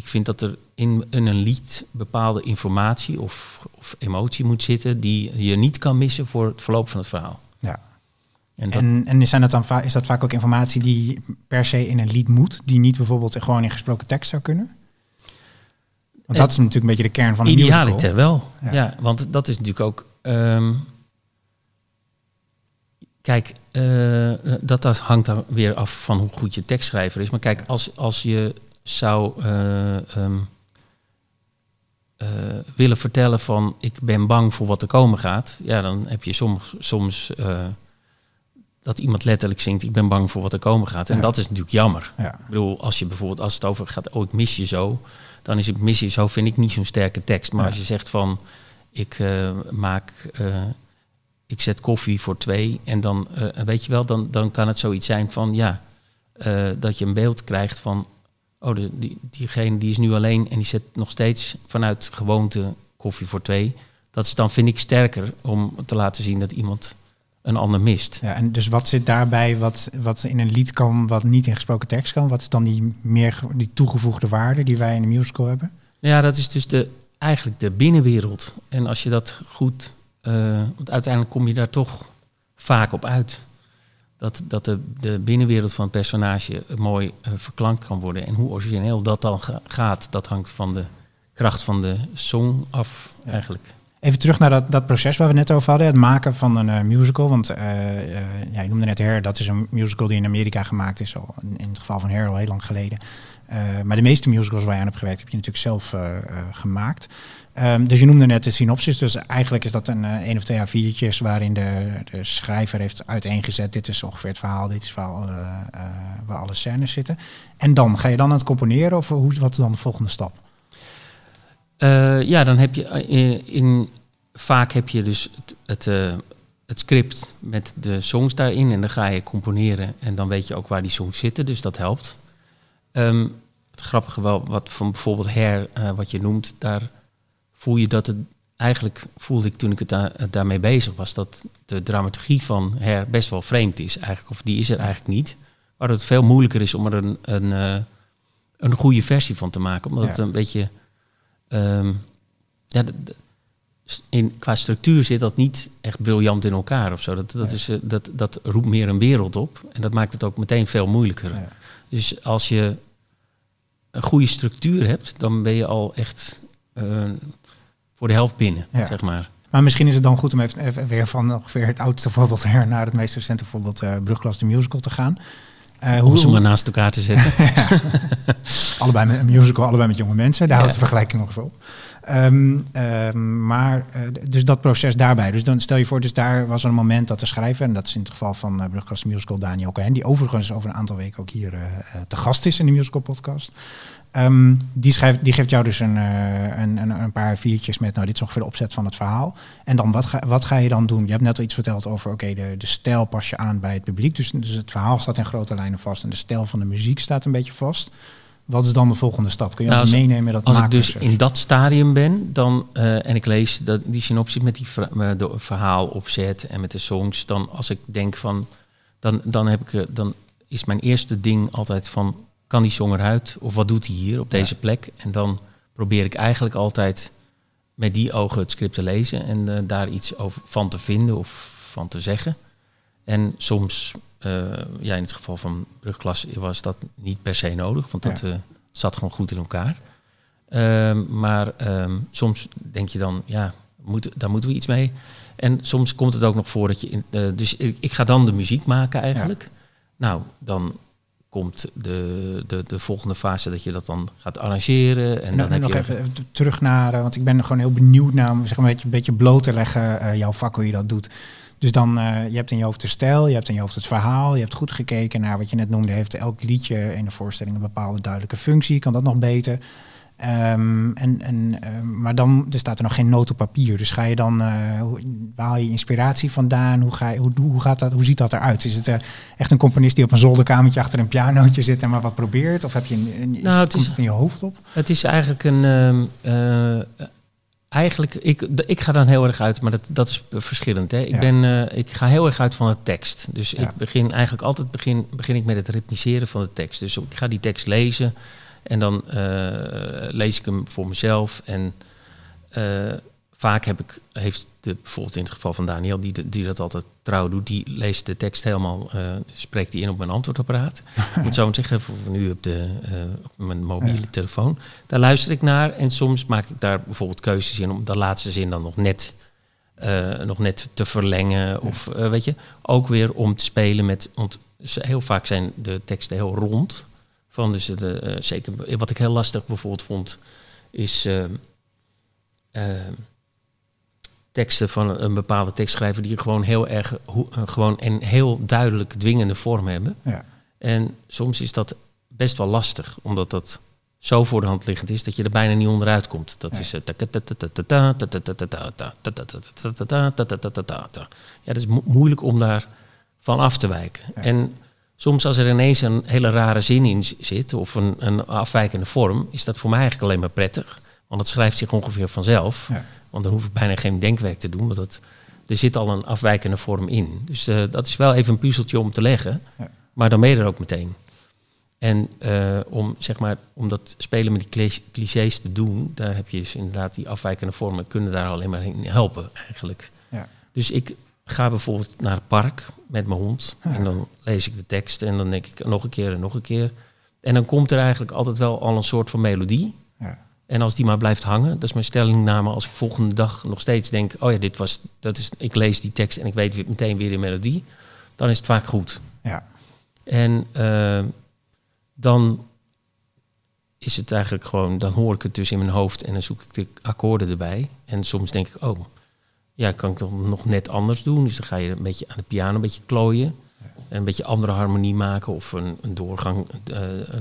ik vind dat er in, in een lied bepaalde informatie of, of, emotie moet zitten die je niet kan missen voor het verloop van het verhaal. Ja. En, dat, en, en is, dat dan is dat vaak ook informatie die per se in een lied moet, die niet bijvoorbeeld gewoon in gesproken tekst zou kunnen? Want dat is natuurlijk een beetje de kern van een Idealiter wel, ja. ja. Want dat is natuurlijk ook... Um, kijk, uh, dat, dat hangt dan weer af van hoe goed je tekstschrijver is. Maar kijk, als, als je zou uh, um, uh, willen vertellen van ik ben bang voor wat er komen gaat, ja, dan heb je soms, soms uh, dat iemand letterlijk zingt ik ben bang voor wat er komen gaat. En ja. dat is natuurlijk jammer. Ja. Ik bedoel, als je bijvoorbeeld als het over gaat, oh ik mis je zo, dan is het mis je zo, vind ik niet zo'n sterke tekst. Maar ja. als je zegt van ik maak ik zet koffie voor twee. En dan, uh, weet je wel, dan, dan kan het zoiets zijn van ja, dat je een beeld krijgt van oh, de, die, diegene die is nu alleen en die zet nog steeds vanuit gewoonte koffie voor twee. Dat is dan, vind ik, sterker om te laten zien dat iemand een ander mist. Ja, en dus wat zit daarbij wat, wat in een lied kan, wat niet in gesproken tekst kan? Wat is dan die meer die toegevoegde waarde die wij in de musical hebben? Ja, dat is dus de, eigenlijk de binnenwereld. En als je dat goed, uh, want uiteindelijk kom je daar toch vaak op uit dat, dat de, de binnenwereld van het personage mooi uh, verklankt kan worden. En hoe origineel dat dan ga, gaat, dat hangt van de kracht van de song af ja. eigenlijk. Even terug naar dat, dat proces waar we net over hadden, het maken van een uh, musical. Want uh, ja, je noemde net Hair, dat is een musical die in Amerika gemaakt is, al in het geval van Hair al heel lang geleden. Eh, maar de meeste musicals waar je aan hebt gewerkt, heb je natuurlijk zelf eh, eh, gemaakt. Ehm, dus je noemde net de synopsis. Dus eigenlijk is dat een uh, één of twee A4'tjes waarin de, de schrijver heeft uiteengezet. Dit is ongeveer het verhaal, dit is waar alle, uh, waar alle scènes zitten. En dan, ga je dan aan het componeren of hoe, wat is dan de volgende stap? Ja, dan heb je in, in, vaak heb je dus het, het, het, script met de songs daarin en dan ga je componeren en dan weet je ook waar die songs zitten, dus dat helpt. Um, het grappige wel, wat van bijvoorbeeld Hair, wat je noemt, daar voel je dat het eigenlijk voelde ik toen ik het daar, daarmee bezig was, dat de dramaturgie van Her best wel vreemd is eigenlijk, of die is er eigenlijk niet. Waardoor het veel moeilijker is om er een, een, uh, een goede versie van te maken. Omdat ja. het een beetje. Um, ja, in, qua structuur zit dat niet echt briljant in elkaar of zo. Dat, dat, ja. is, uh, dat, dat roept meer een wereld op. En dat maakt het ook meteen veel moeilijker. Ja. Dus als je een goede structuur hebt, dan ben je al echt. Uh, voor de helft binnen, ja. zeg maar. Maar misschien is het dan goed om even, even weer van ongeveer het oudste voorbeeld her naar het meest recente voorbeeld uh, Brugklas de Musical te gaan. Uh, hoe ze maar naast elkaar te zetten. allebei met een musical, allebei met jonge mensen. Daar houdt de vergelijking ongeveer op. Um, um, maar uh, dus dat proces daarbij. Dus dan stel je voor, dus daar was een moment dat de schrijver, en dat is in het geval van uh, Brugklas Musical Daniel Cohen, die overigens over een aantal weken ook hier uh, te gast is in de musical podcast. Um, die, schrijft, die geeft jou dus een, een, een, een, paar viertjes met, nou dit is ongeveer de opzet van het verhaal. En dan, wat ga, wat ga je dan doen? Je hebt net al iets verteld over, oké, okay, de, de stijl pas je aan bij het publiek. Dus, dus het verhaal staat in grote lijnen vast en de stijl van de muziek staat een beetje vast. Wat is dan de volgende stap? Kun je nou, meenemen dat Als ik dus in dat stadium ben dan, uh, en ik lees dat, die synopsis met die ver, de verhaal opzet en met de songs, dan als ik denk van, dan, dan, heb ik, dan is mijn eerste ding altijd van, kan die song eruit? Of wat doet hij hier op deze ja. plek? En dan probeer ik eigenlijk altijd met die ogen het script te lezen en uh, daar iets over van te vinden of van te zeggen. En soms uh, ja, in het geval van brugklas was dat niet per se nodig, want dat ja. uh, zat gewoon goed in elkaar. Uh, maar um, soms denk je dan, ja, moet, daar moeten we iets mee. En soms komt het ook nog voor dat je. In, dus ik, ik, ga dan de muziek maken eigenlijk. Ja. Nou, dan komt de, de, de volgende fase dat je dat dan gaat arrangeren. En dan heb nog je even terug naar, want ik ben gewoon heel benieuwd naar, zeg maar, een beetje, een beetje bloot te leggen, jouw vak, hoe je dat doet. Dus dan, uh, je hebt in je hoofd de stijl, je hebt in je hoofd het verhaal, je hebt goed gekeken naar wat je net noemde, heeft elk liedje in de voorstelling een bepaalde duidelijke functie, kan dat nog beter? Um, en, en, uh, maar dan er staat er nog geen noot op papier. Dus ga je dan, hoe, waar haal je inspiratie vandaan? Hoe, ga je, hoe, hoe, gaat dat, hoe ziet dat eruit? Is het uh, echt een componist die op een zolderkamertje achter een pianootje zit en maar wat probeert? Of heb je een, een, nou, het is, het in je hoofd op? Het is eigenlijk een ehm, eigenlijk, ik, ik ga dan heel erg uit, maar dat, dat is verschillend. Hè? Ik, ja. ben, uh, ik ga heel erg uit van de tekst. Dus ja. ik begin eigenlijk altijd begin, begin ik met het ritmiseren van de tekst. Dus ik ga die tekst lezen en dan uh, lees ik hem voor mezelf. En uh, vaak heb ik, heeft de, bijvoorbeeld in het geval van Daniel, die, die dat altijd trouw doet, die leest de tekst helemaal, uh, spreekt die in op mijn antwoordapparaat. ik moet zo zeggen, voor nu op, de, uh, op mijn mobiele ja. telefoon. Daar luister ik naar en soms maak ik daar bijvoorbeeld keuzes in om de laatste zin dan nog net, uh, nog net te verlengen. Of weet je, ook weer om te spelen met, want heel vaak zijn de teksten heel rond. Van dus de, zeker wat ik heel lastig bijvoorbeeld vond, is teksten van een bepaalde tekstschrijver die gewoon heel erg gewoon een heel duidelijk dwingende vorm hebben. Ja. En soms is dat best wel lastig, omdat dat zo voor de hand liggend is dat je er bijna niet onderuit komt. Dat is ja, dat is mo moeilijk om daar van af te wijken. En soms als er ineens een hele rare zin in zit of een, een afwijkende vorm, is dat voor mij eigenlijk alleen maar prettig. Want het schrijft zich ongeveer vanzelf. Ja. Want dan hoef ik bijna geen denkwerk te doen. Want dat, er zit al een afwijkende vorm in. Dus uh, dat is wel even een puzzeltje om te leggen. Ja. Maar dan ben je er ook meteen. En uh, om, zeg maar, om dat spelen met die clichés te doen, daar heb je dus inderdaad die afwijkende vormen kunnen daar alleen maar in helpen eigenlijk. Ja. Dus ik ga bijvoorbeeld naar het park met mijn hond ja. en dan lees ik de tekst en dan denk ik nog een keer en nog een keer. En dan komt er eigenlijk altijd wel al een soort van melodie. Ja. En als die maar blijft hangen, dat is mijn stellingname. Als ik volgende dag nog steeds denk, oh ja, dit was, dat is, ik lees die tekst en ik weet meteen weer de melodie, dan is het vaak goed. Ja. En uh, dan is het eigenlijk gewoon, dan hoor ik het dus in mijn hoofd en dan zoek ik de akkoorden erbij. En soms denk ik, oh, ja, kan ik toch nog net anders doen? Dus dan ga je een beetje aan de piano een beetje klooien. En een beetje andere harmonie maken of een, een doorgang, eh,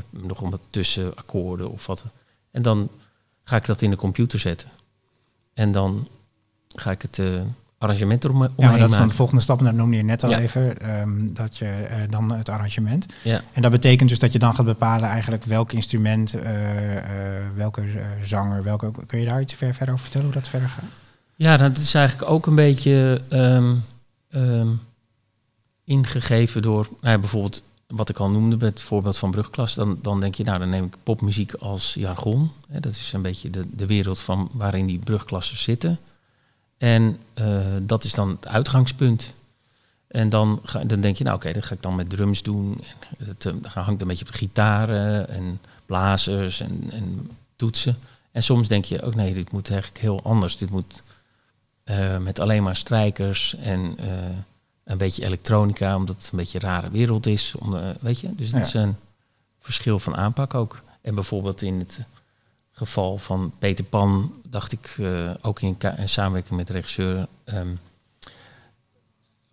nog wat tussen akkoorden of wat. En dan ga ik dat in de computer zetten. En dan ga ik het eh, arrangement erom, omheen Ja, maar dat maken. de volgende stap. En dat noemde je net al Ja. even. ehm, dat je dan het arrangement. Ja. En dat betekent dus dat je dan gaat bepalen eigenlijk welk instrument, welke zanger, welke. Kun je daar iets ver, verder over vertellen hoe dat verder gaat? Ja, dat is eigenlijk ook een beetje ehm, ehm, ingegeven door nou bijvoorbeeld wat ik al noemde bij het voorbeeld van brugklas. Dan, dan denk je, nou dan neem ik popmuziek als jargon. Hè, dat is een beetje de, de wereld van waarin die brugklassen zitten. En eh, dat is dan het uitgangspunt. En dan, ga, dan denk je, nou oké, dat ga ik dan met drums doen. En het eh, hangt een beetje op de gitaren en blazers en, en toetsen. En soms denk je ook, nee, dit moet eigenlijk heel anders. Dit moet eh, met alleen maar strijkers en eh, een beetje elektronica, omdat het een beetje een rare wereld is. Om, eh, weet je, dus Ja. is een verschil van aanpak ook. En bijvoorbeeld in het geval van Peter Pan dacht ik ook in, samenwerking met de regisseur ehm,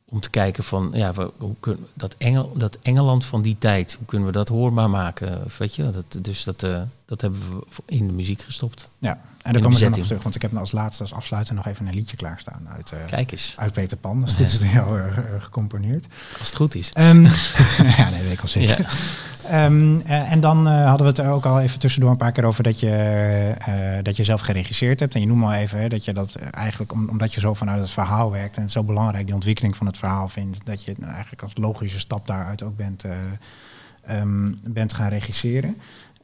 om te kijken van ja, we, hoe kunnen dat, Engel, dat Engeland van die tijd, hoe kunnen we dat hoorbaar maken? Weet je, dat, dus dat, dat hebben we in de muziek gestopt. Ja, en daar komen we nog terug. Want ik heb als laatste, als afsluiter, nog even een liedje klaarstaan uit, eh, Kijk eens, uit Peter Pan. Dat is goed is heel erg, eh, gecomponeerd. als het goed is. Ehm, ja, nee, weet ik al zeker. Ja. Ehm, eh, en dan eh, hadden we het er ook al even tussendoor een paar keer over dat je, eh, dat je zelf geregisseerd hebt. En je noemt al even hè, dat je dat eh, eigenlijk, om- omdat je zo vanuit het verhaal werkt en het zo belangrijk, die ontwikkeling van het verhaal vindt, dat je nou eigenlijk als logische stap daaruit ook bent, eh, ehm, bent gaan regisseren.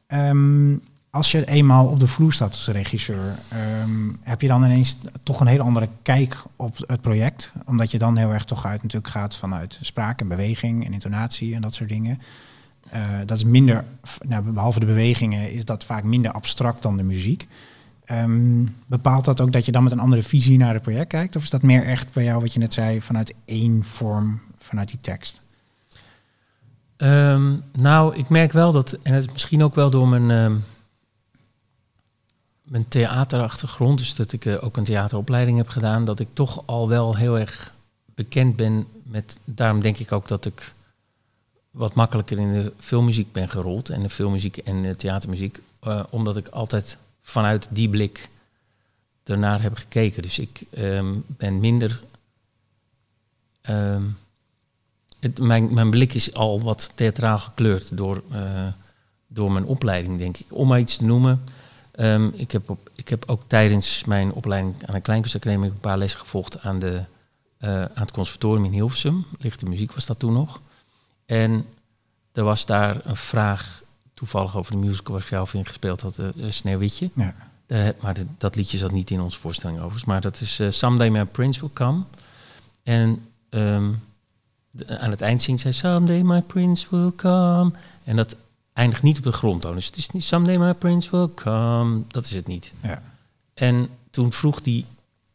Ehm, als je eenmaal op de vloer staat als regisseur, ehm, heb je dan ineens toch een hele andere kijk op het project? Omdat je dan heel erg toch uit natuurlijk gaat vanuit spraak en beweging en intonatie en dat soort dingen. Eh, dat is minder, nou, behalve de bewegingen, is dat vaak minder abstract dan de muziek. Ehm, bepaalt dat ook dat je dan met een andere visie naar het project kijkt? Of is dat meer echt bij jou, wat je net zei, vanuit één vorm, vanuit die tekst? Ehm, nou, ik merk wel dat, en het is misschien ook wel door mijn, mijn theaterachtergrond, dus dat ik eh, ook een theateropleiding heb gedaan, dat ik toch al wel heel erg bekend ben met. Daarom denk ik ook dat ik wat makkelijker in de filmmuziek ben gerold en de filmmuziek en de theatermuziek, eh, omdat ik altijd vanuit die blik ernaar heb gekeken. Dus ik ehm, ben minder. ehm, mijn, mijn blik is al wat theatraal gekleurd door, eh, door mijn opleiding, denk ik. Om maar iets te noemen. Ehm, ik, heb op, ik heb ook tijdens mijn opleiding aan de Kleinkunstacademie een paar lessen gevolgd aan, de, eh, aan het conservatorium in Hilversum. Lichte muziek was dat toen nog. En er was daar een vraag, toevallig over de musical waar ik zelf in gespeeld had, eh, Sneeuwwitje. Ja. Daar, maar de- dat liedje zat niet in onze voorstelling overigens. Maar dat is Someday My Prince Will Come. En ehm, de- aan het eind zingt zij Someday My Prince Will Come. En dat eindigt niet op de grondtoon. Dus het is niet Someday My Prince Will Come. Dat is het niet. Ja. En toen vroeg die,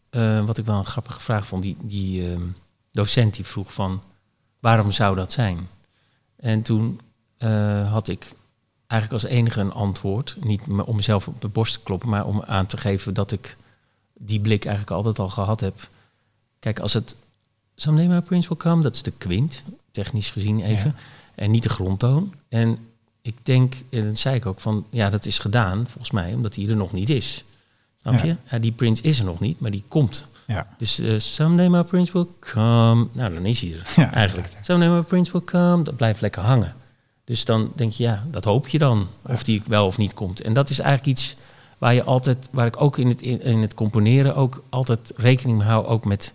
eh, wat ik wel een grappige vraag vond, die, die ehm, docent die vroeg van, waarom zou dat zijn? En toen eh, had ik eigenlijk als enige een antwoord, niet om mezelf op de borst te kloppen, maar om aan te geven dat ik die blik eigenlijk altijd al gehad heb. Kijk, als het Someday My Prince Will Come, dat is de kwint, technisch gezien even, en niet de grondtoon. En ik denk, en dat zei ik ook, van ja, dat is gedaan volgens mij, omdat hij er nog niet is. Snap je? Ja, die prins is er nog niet, maar die komt. Ja. Dus eh Someday My Prince Will Come, nou dan is hij er Ja, eigenlijk. Someday My Prince Will Come, dat blijft lekker hangen. Dus dan denk je, ja, dat hoop je dan, of die wel of niet komt. En dat is eigenlijk iets waar je altijd, waar ik ook in het, in, in het componeren ook altijd rekening mee hou, ook met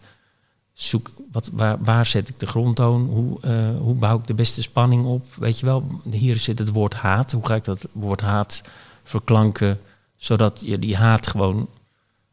zoek, wat, waar, waar zet ik de grondtoon, hoe, eh, hoe bouw ik de beste spanning op, weet je wel. Hier zit het woord haat, hoe ga ik dat woord haat verklanken, zodat je die haat gewoon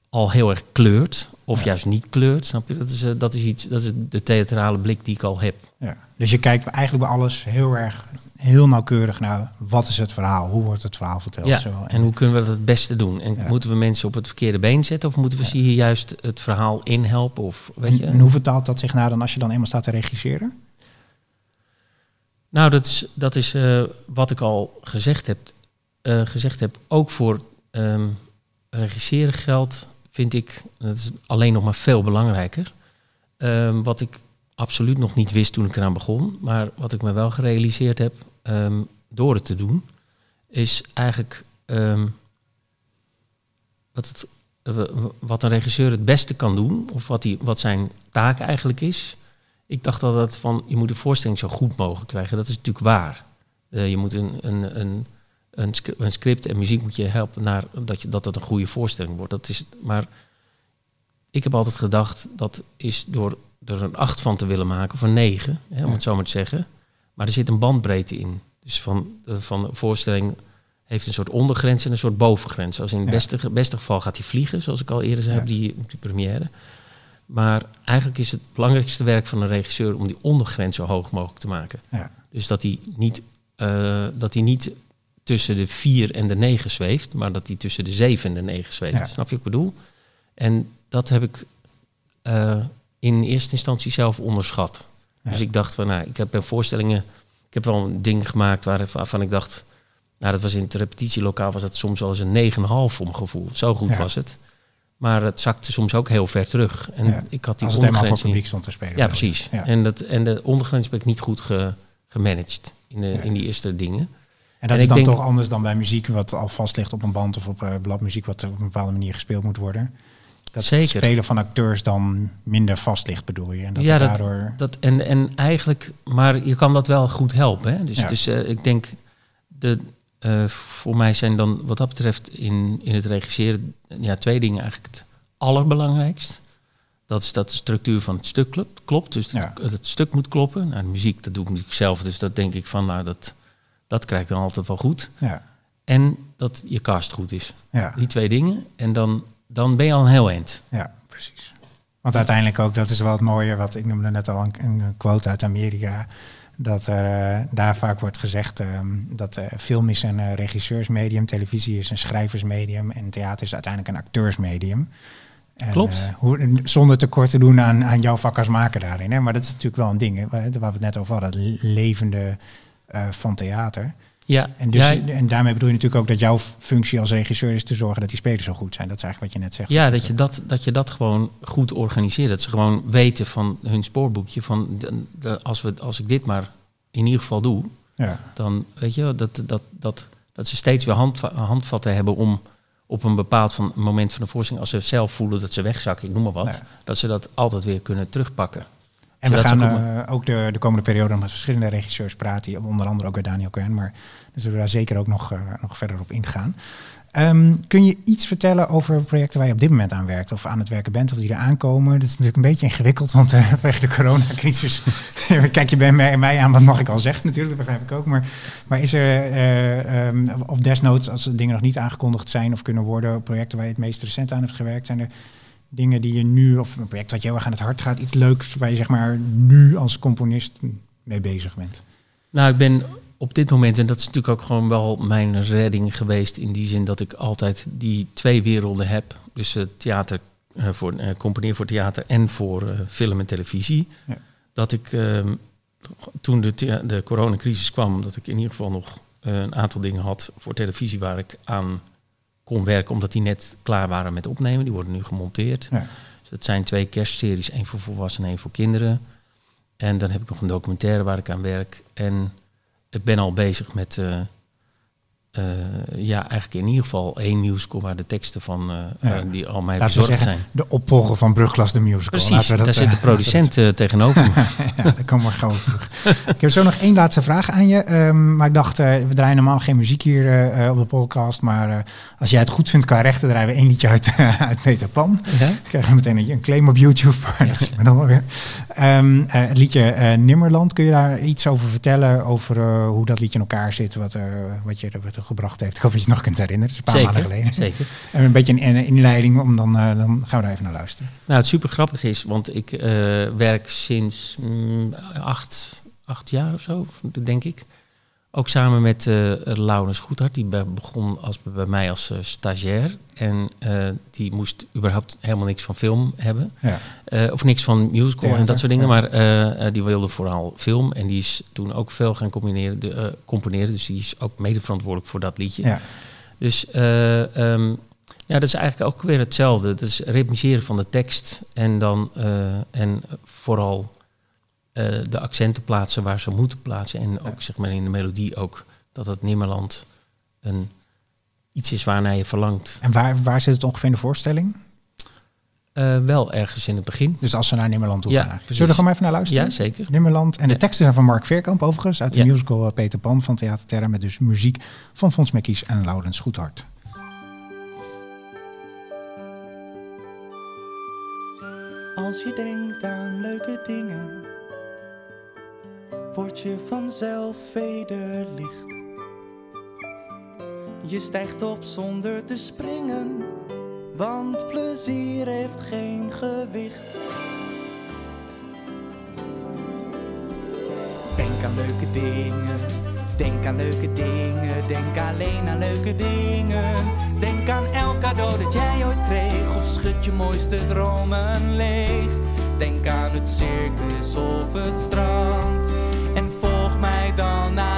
al heel erg kleurt, of Ja. juist niet kleurt, snap je? Dat is, eh, dat is iets, dat is de theatrale blik die ik al heb. Ja. Dus je kijkt eigenlijk bij alles heel erg, heel nauwkeurig naar wat is het verhaal, hoe wordt het verhaal verteld. Ja, Zo. en hoe kunnen we dat het beste doen? En Ja. moeten we mensen op het verkeerde been zetten? Of moeten we ze hier juist het verhaal inhelpen? Of, weet je? en, en hoe vertaalt dat zich nou dan als je dan eenmaal staat te regisseren? Nou, dat is, dat is eh, wat ik al gezegd heb. eh, gezegd heb, ook voor ehm, regisseren geldt, vind ik, dat is alleen nog maar veel belangrijker. Ehm, wat ik absoluut nog niet wist toen ik eraan begon, maar wat ik me wel gerealiseerd heb ehm, door het te doen, is eigenlijk ehm, wat, het, eh, wat een regisseur het beste kan doen, of wat, die, wat zijn taak eigenlijk is. Ik dacht altijd van, je moet de voorstelling zo goed mogelijk krijgen. Dat is natuurlijk waar. Eh, je moet een, een, een, een, scri- een script en muziek moet je helpen naar dat, je, dat het een goede voorstelling wordt. Dat is, maar ik heb altijd gedacht, dat is door er een acht van te willen maken, of een negen, hè, om het zo maar te zeggen. Maar er zit een bandbreedte in. Dus van, eh, van de voorstelling heeft een soort ondergrens en een soort bovengrens. Als in het Ja. beste, beste geval gaat hij vliegen, zoals ik al eerder zei Ja. op, die, op die première. Maar eigenlijk is het belangrijkste werk van een regisseur om die ondergrens zo hoog mogelijk te maken. Ja. Dus dat hij niet, eh, dat hij niet tussen de vier en de negen zweeft, maar dat hij tussen de zeven en de negen zweeft. Ja. Snap je wat ik bedoel? En dat heb ik eh, in eerste instantie zelf onderschat. Ja. Dus ik dacht van, nou, ik heb bij voorstellingen, ik heb wel een ding gemaakt waar, waarvan ik dacht, nou, dat was in het repetitielokaal, was het soms wel eens een 9,5 voor mijn gevoel. Zo goed Ja. was het. Maar het zakte soms ook heel ver terug. En Ja. ik had die Als het helemaal voor ondergrens publiek stond te spelen. Ja, precies. Ja. En, dat, en de ondergrens heb ik niet goed ge, gemanaged in, de, in die eerste dingen. En dat En is dan denk- toch anders dan bij muziek wat al vast ligt op een band of op eh, bladmuziek wat op een bepaalde manier gespeeld moet worden. Dat Zeker. het spelen van acteurs dan minder vast ligt, bedoel je? En dat Ja, dat- daardoor... Dat, en, en eigenlijk, maar je kan dat wel goed helpen. Hè? Dus, Ja. dus ik denk, de, eh, voor mij zijn dan wat dat betreft in, in het regisseren ja, twee dingen eigenlijk het allerbelangrijkst. Dat is dat de structuur van het stuk klopt. klopt dus Ja. het, het stuk moet kloppen. Nou, de muziek, dat doe ik natuurlijk zelf. Dus dat denk ik van, nou, dat, dat krijg ik dan altijd wel goed. Ja, En dat je cast goed is. ja, Die twee dingen. En dan, dan ben je al een heel eind. ja, precies. Want uiteindelijk ook, dat is wel het mooie, wat ik noemde net al een, een quote uit Amerika, dat er eh, daar vaak wordt gezegd ehm, dat eh, film is een eh, regisseursmedium, televisie is een schrijversmedium en theater is uiteindelijk een acteursmedium. En, Klopt. hoe, zonder tekort te doen aan, aan jouw vak als maker daarin. Hè? Maar dat is natuurlijk wel een ding, hè, waar, we het net over hadden, het levende van theater. Ja, En, dus, ja, en daarmee bedoel je natuurlijk ook dat jouw functie als regisseur is te zorgen dat die spelers zo goed zijn. Dat is eigenlijk wat je net zegt. Ja, dat je dat, dat je dat gewoon goed organiseert. Dat ze gewoon weten van hun spoorboekje. Van de, de- als, we, als ik dit maar in ieder geval doe, Ja, dan weet je dat, dat, dat, dat ze steeds weer handva- handvatten hebben om op een bepaald van, moment van de voorstelling, als ze zelf voelen dat ze wegzakken, ik noem maar wat, Ja. dat ze dat altijd weer kunnen terugpakken. En we gaan ook eh, ook de, de komende periode met verschillende regisseurs praten. Onder andere ook weer Daniel Kern. Maar zullen we daar zeker ook nog, eh, nog verder op ingaan. Ehm, kun je iets vertellen over projecten waar je op dit moment aan werkt? Of aan het werken bent of die er aankomen? Dat is natuurlijk een beetje ingewikkeld, want eh vanwege de coronacrisis... kijk je bij mij, mij aan, wat mag ik al zeggen natuurlijk, dat begrijp ik ook. Maar, maar is er, eh, ehm, of desnoods, als er dingen nog niet aangekondigd zijn of kunnen worden... projecten waar je het meest recent aan hebt gewerkt... zijn er dingen die je nu, of een project wat je heel erg aan het hart gaat, iets leuks waar je zeg maar nu als componist mee bezig bent? Nou, ik ben op dit moment, en dat is natuurlijk ook gewoon wel mijn redding geweest, in die zin dat ik altijd die twee werelden heb. Dus eh, theater, eh, voor, eh, componeren voor theater en voor film en televisie. Ja. Dat ik ehm, toen de, de coronacrisis kwam, dat ik in ieder geval nog een aantal dingen had voor televisie waar ik aan kon werken, omdat die net klaar waren met opnemen. Die worden nu gemonteerd. Ja. Dus dat zijn twee kerstseries, één voor volwassenen en één voor kinderen. En dan heb ik nog een documentaire waar ik aan werk. En ik ben al bezig met, eh, eh, ja, eigenlijk in ieder geval één musical waar de teksten van, eh, Ja. eh, die al mij bezorgd zeggen, zijn. de opvolger van Brugklas de Musical. Precies, Laten we dat, daar zit de producent tegenover me. ja, komen we gauw op terug. ik heb zo nog één laatste vraag aan je. Ehm, maar ik dacht, we draaien normaal geen muziek hier op de podcast. Maar als jij het goed vindt qua rechten, draaien we één liedje uit, uit Peter Pan. Ja? Dan krijgen we meteen een, een claim op YouTube. Maar dat we dan wel weer. Ehm, eh, het liedje Nimmerland, kun je daar iets over vertellen? Over hoe dat liedje in elkaar zit? Wat, wat je er gebracht heeft? Ik hoop dat je het nog kunt herinneren. Is een paar maanden geleden. zeker. En een beetje een, een inleiding, om dan, eh, dan gaan we daar even naar luisteren. Nou, het super grappig is, want ik eh, werk sinds mm, acht, acht jaar of zo, denk ik, Ook samen met uh, Laurens Goedhart, die begon als, bij mij als uh, stagiair. En uh, die moest überhaupt helemaal niks van film hebben. Ja. of niks van musical Theater, en dat soort dingen. Maar die wilde vooral film. En die is toen ook veel gaan combineren, de, componeren. Dus die is ook mede verantwoordelijk voor dat liedje. Ja. Dus um, ja, dat is eigenlijk ook weer hetzelfde. Het is ritmiseren van de tekst. En dan en vooral de accenten plaatsen waar ze moeten plaatsen. En ook zeg maar in de melodie ook dat het Nimmerland een, iets is waarnaar je verlangt. En waar, waar zit het ongeveer in de voorstelling? Uh, wel ergens in het begin. Dus als ze naar Nimmerland toe ja, gaan. Zullen we er gewoon even naar luisteren? Ja, zeker. Nimmerland. En de teksten zijn van Mark Veerkamp overigens. Uit de musical eh, Peter Pan van Theater Terra. Met dus muziek van Fons Mekkies en Laurens Goedhart. Als je denkt aan leuke dingen word je vanzelf vederlicht. Je stijgt op zonder te springen, want plezier heeft geen gewicht. Denk aan leuke dingen, denk aan leuke dingen, denk alleen aan leuke dingen. Denk aan elk cadeau dat jij ooit kreeg, of schud je mooiste dromen leeg. Denk aan het circus of het strand volg mij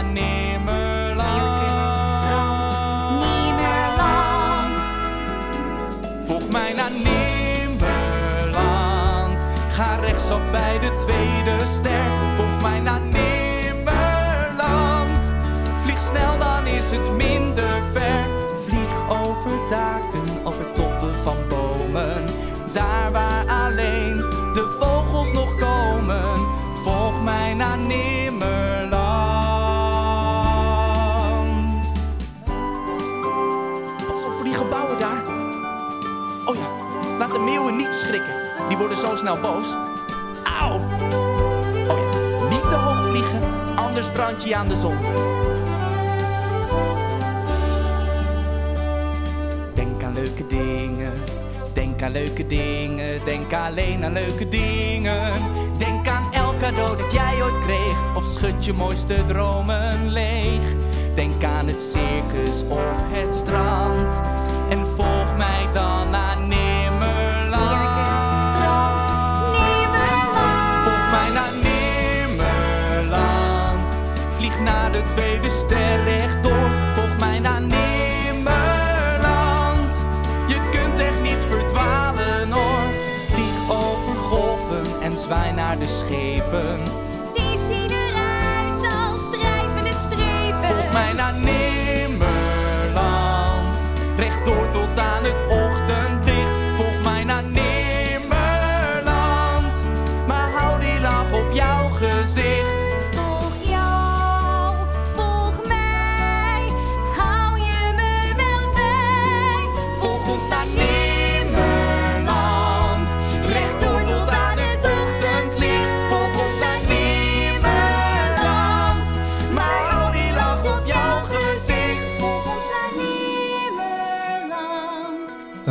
worden zo snel boos. Auw! Oh ja, niet te hoog vliegen, anders brand je aan de zon. Denk aan leuke dingen, denk aan leuke dingen, denk alleen aan leuke dingen. Denk aan elk cadeau dat jij ooit kreeg, of schud je mooiste dromen leeg. Denk aan het circus of het strand, en volg zwaai naar de schepen.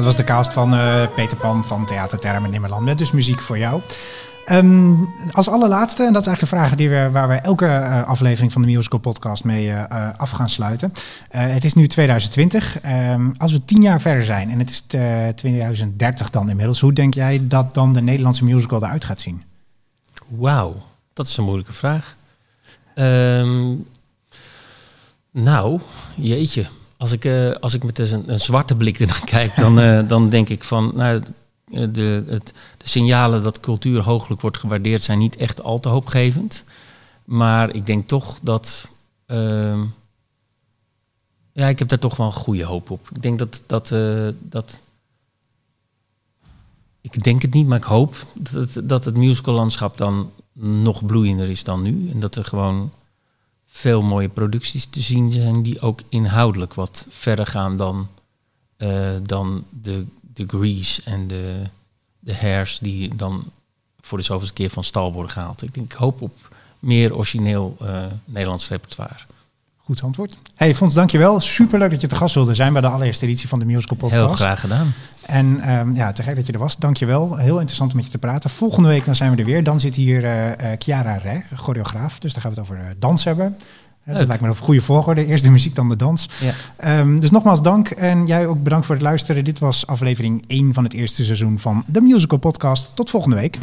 Dat was de cast van uh, Peter Pan van Theater Term in Nimmerland. Met dus muziek voor jou. Um, als allerlaatste, en dat is eigenlijk een vraag die we, waar we elke uh, aflevering van de Musical Podcast mee uh, af gaan sluiten. het is nu 2020. Um, ehm, als we tien jaar verder zijn en het is 2030 dan inmiddels, hoe denk jij dat dan de Nederlandse musical eruit gaat zien? Wauw, dat is een moeilijke vraag. Um, nou, jeetje als ik, uh, als ik met een, een, zwarte blik ernaar kijk, dan, uh, dan denk ik van, nou, de, het, de signalen dat cultuur hooglijk wordt gewaardeerd zijn niet echt al te hoopgevend. Maar ik denk toch dat. Uh, ja, ik heb daar toch wel een goede hoop op. Ik denk dat. dat, dat ik denk het niet, maar ik hoop dat, dat het musicallandschap dan nog bloeiender is dan nu. En dat er gewoon veel mooie producties te zien zijn die ook inhoudelijk wat verder gaan dan, uh, dan de, de Grease en de, de Hairs die dan voor de zoveelste keer van stal worden gehaald. Ik, denk, ik hoop op meer origineel uh, Nederlands repertoire. Goed antwoord. Hey Fons, dankjewel. Superleuk dat je te gast wilde zijn bij de allereerste editie van de Musical Podcast. Heel graag gedaan. En um, ja, te gek dat je er was. Dankjewel. Heel interessant om met je te praten. Volgende week dan zijn we er weer. Dan zit hier uh, Chiara Re, choreograaf. Dus daar gaan we het over dans hebben. dat Leuk. lijkt me een goede volgorde. Eerst de muziek, dan de dans. Ja. Ehm, dus nogmaals dank en jij ook bedankt voor het luisteren. Dit was aflevering 1 van het eerste seizoen van de Musical Podcast. Tot volgende week.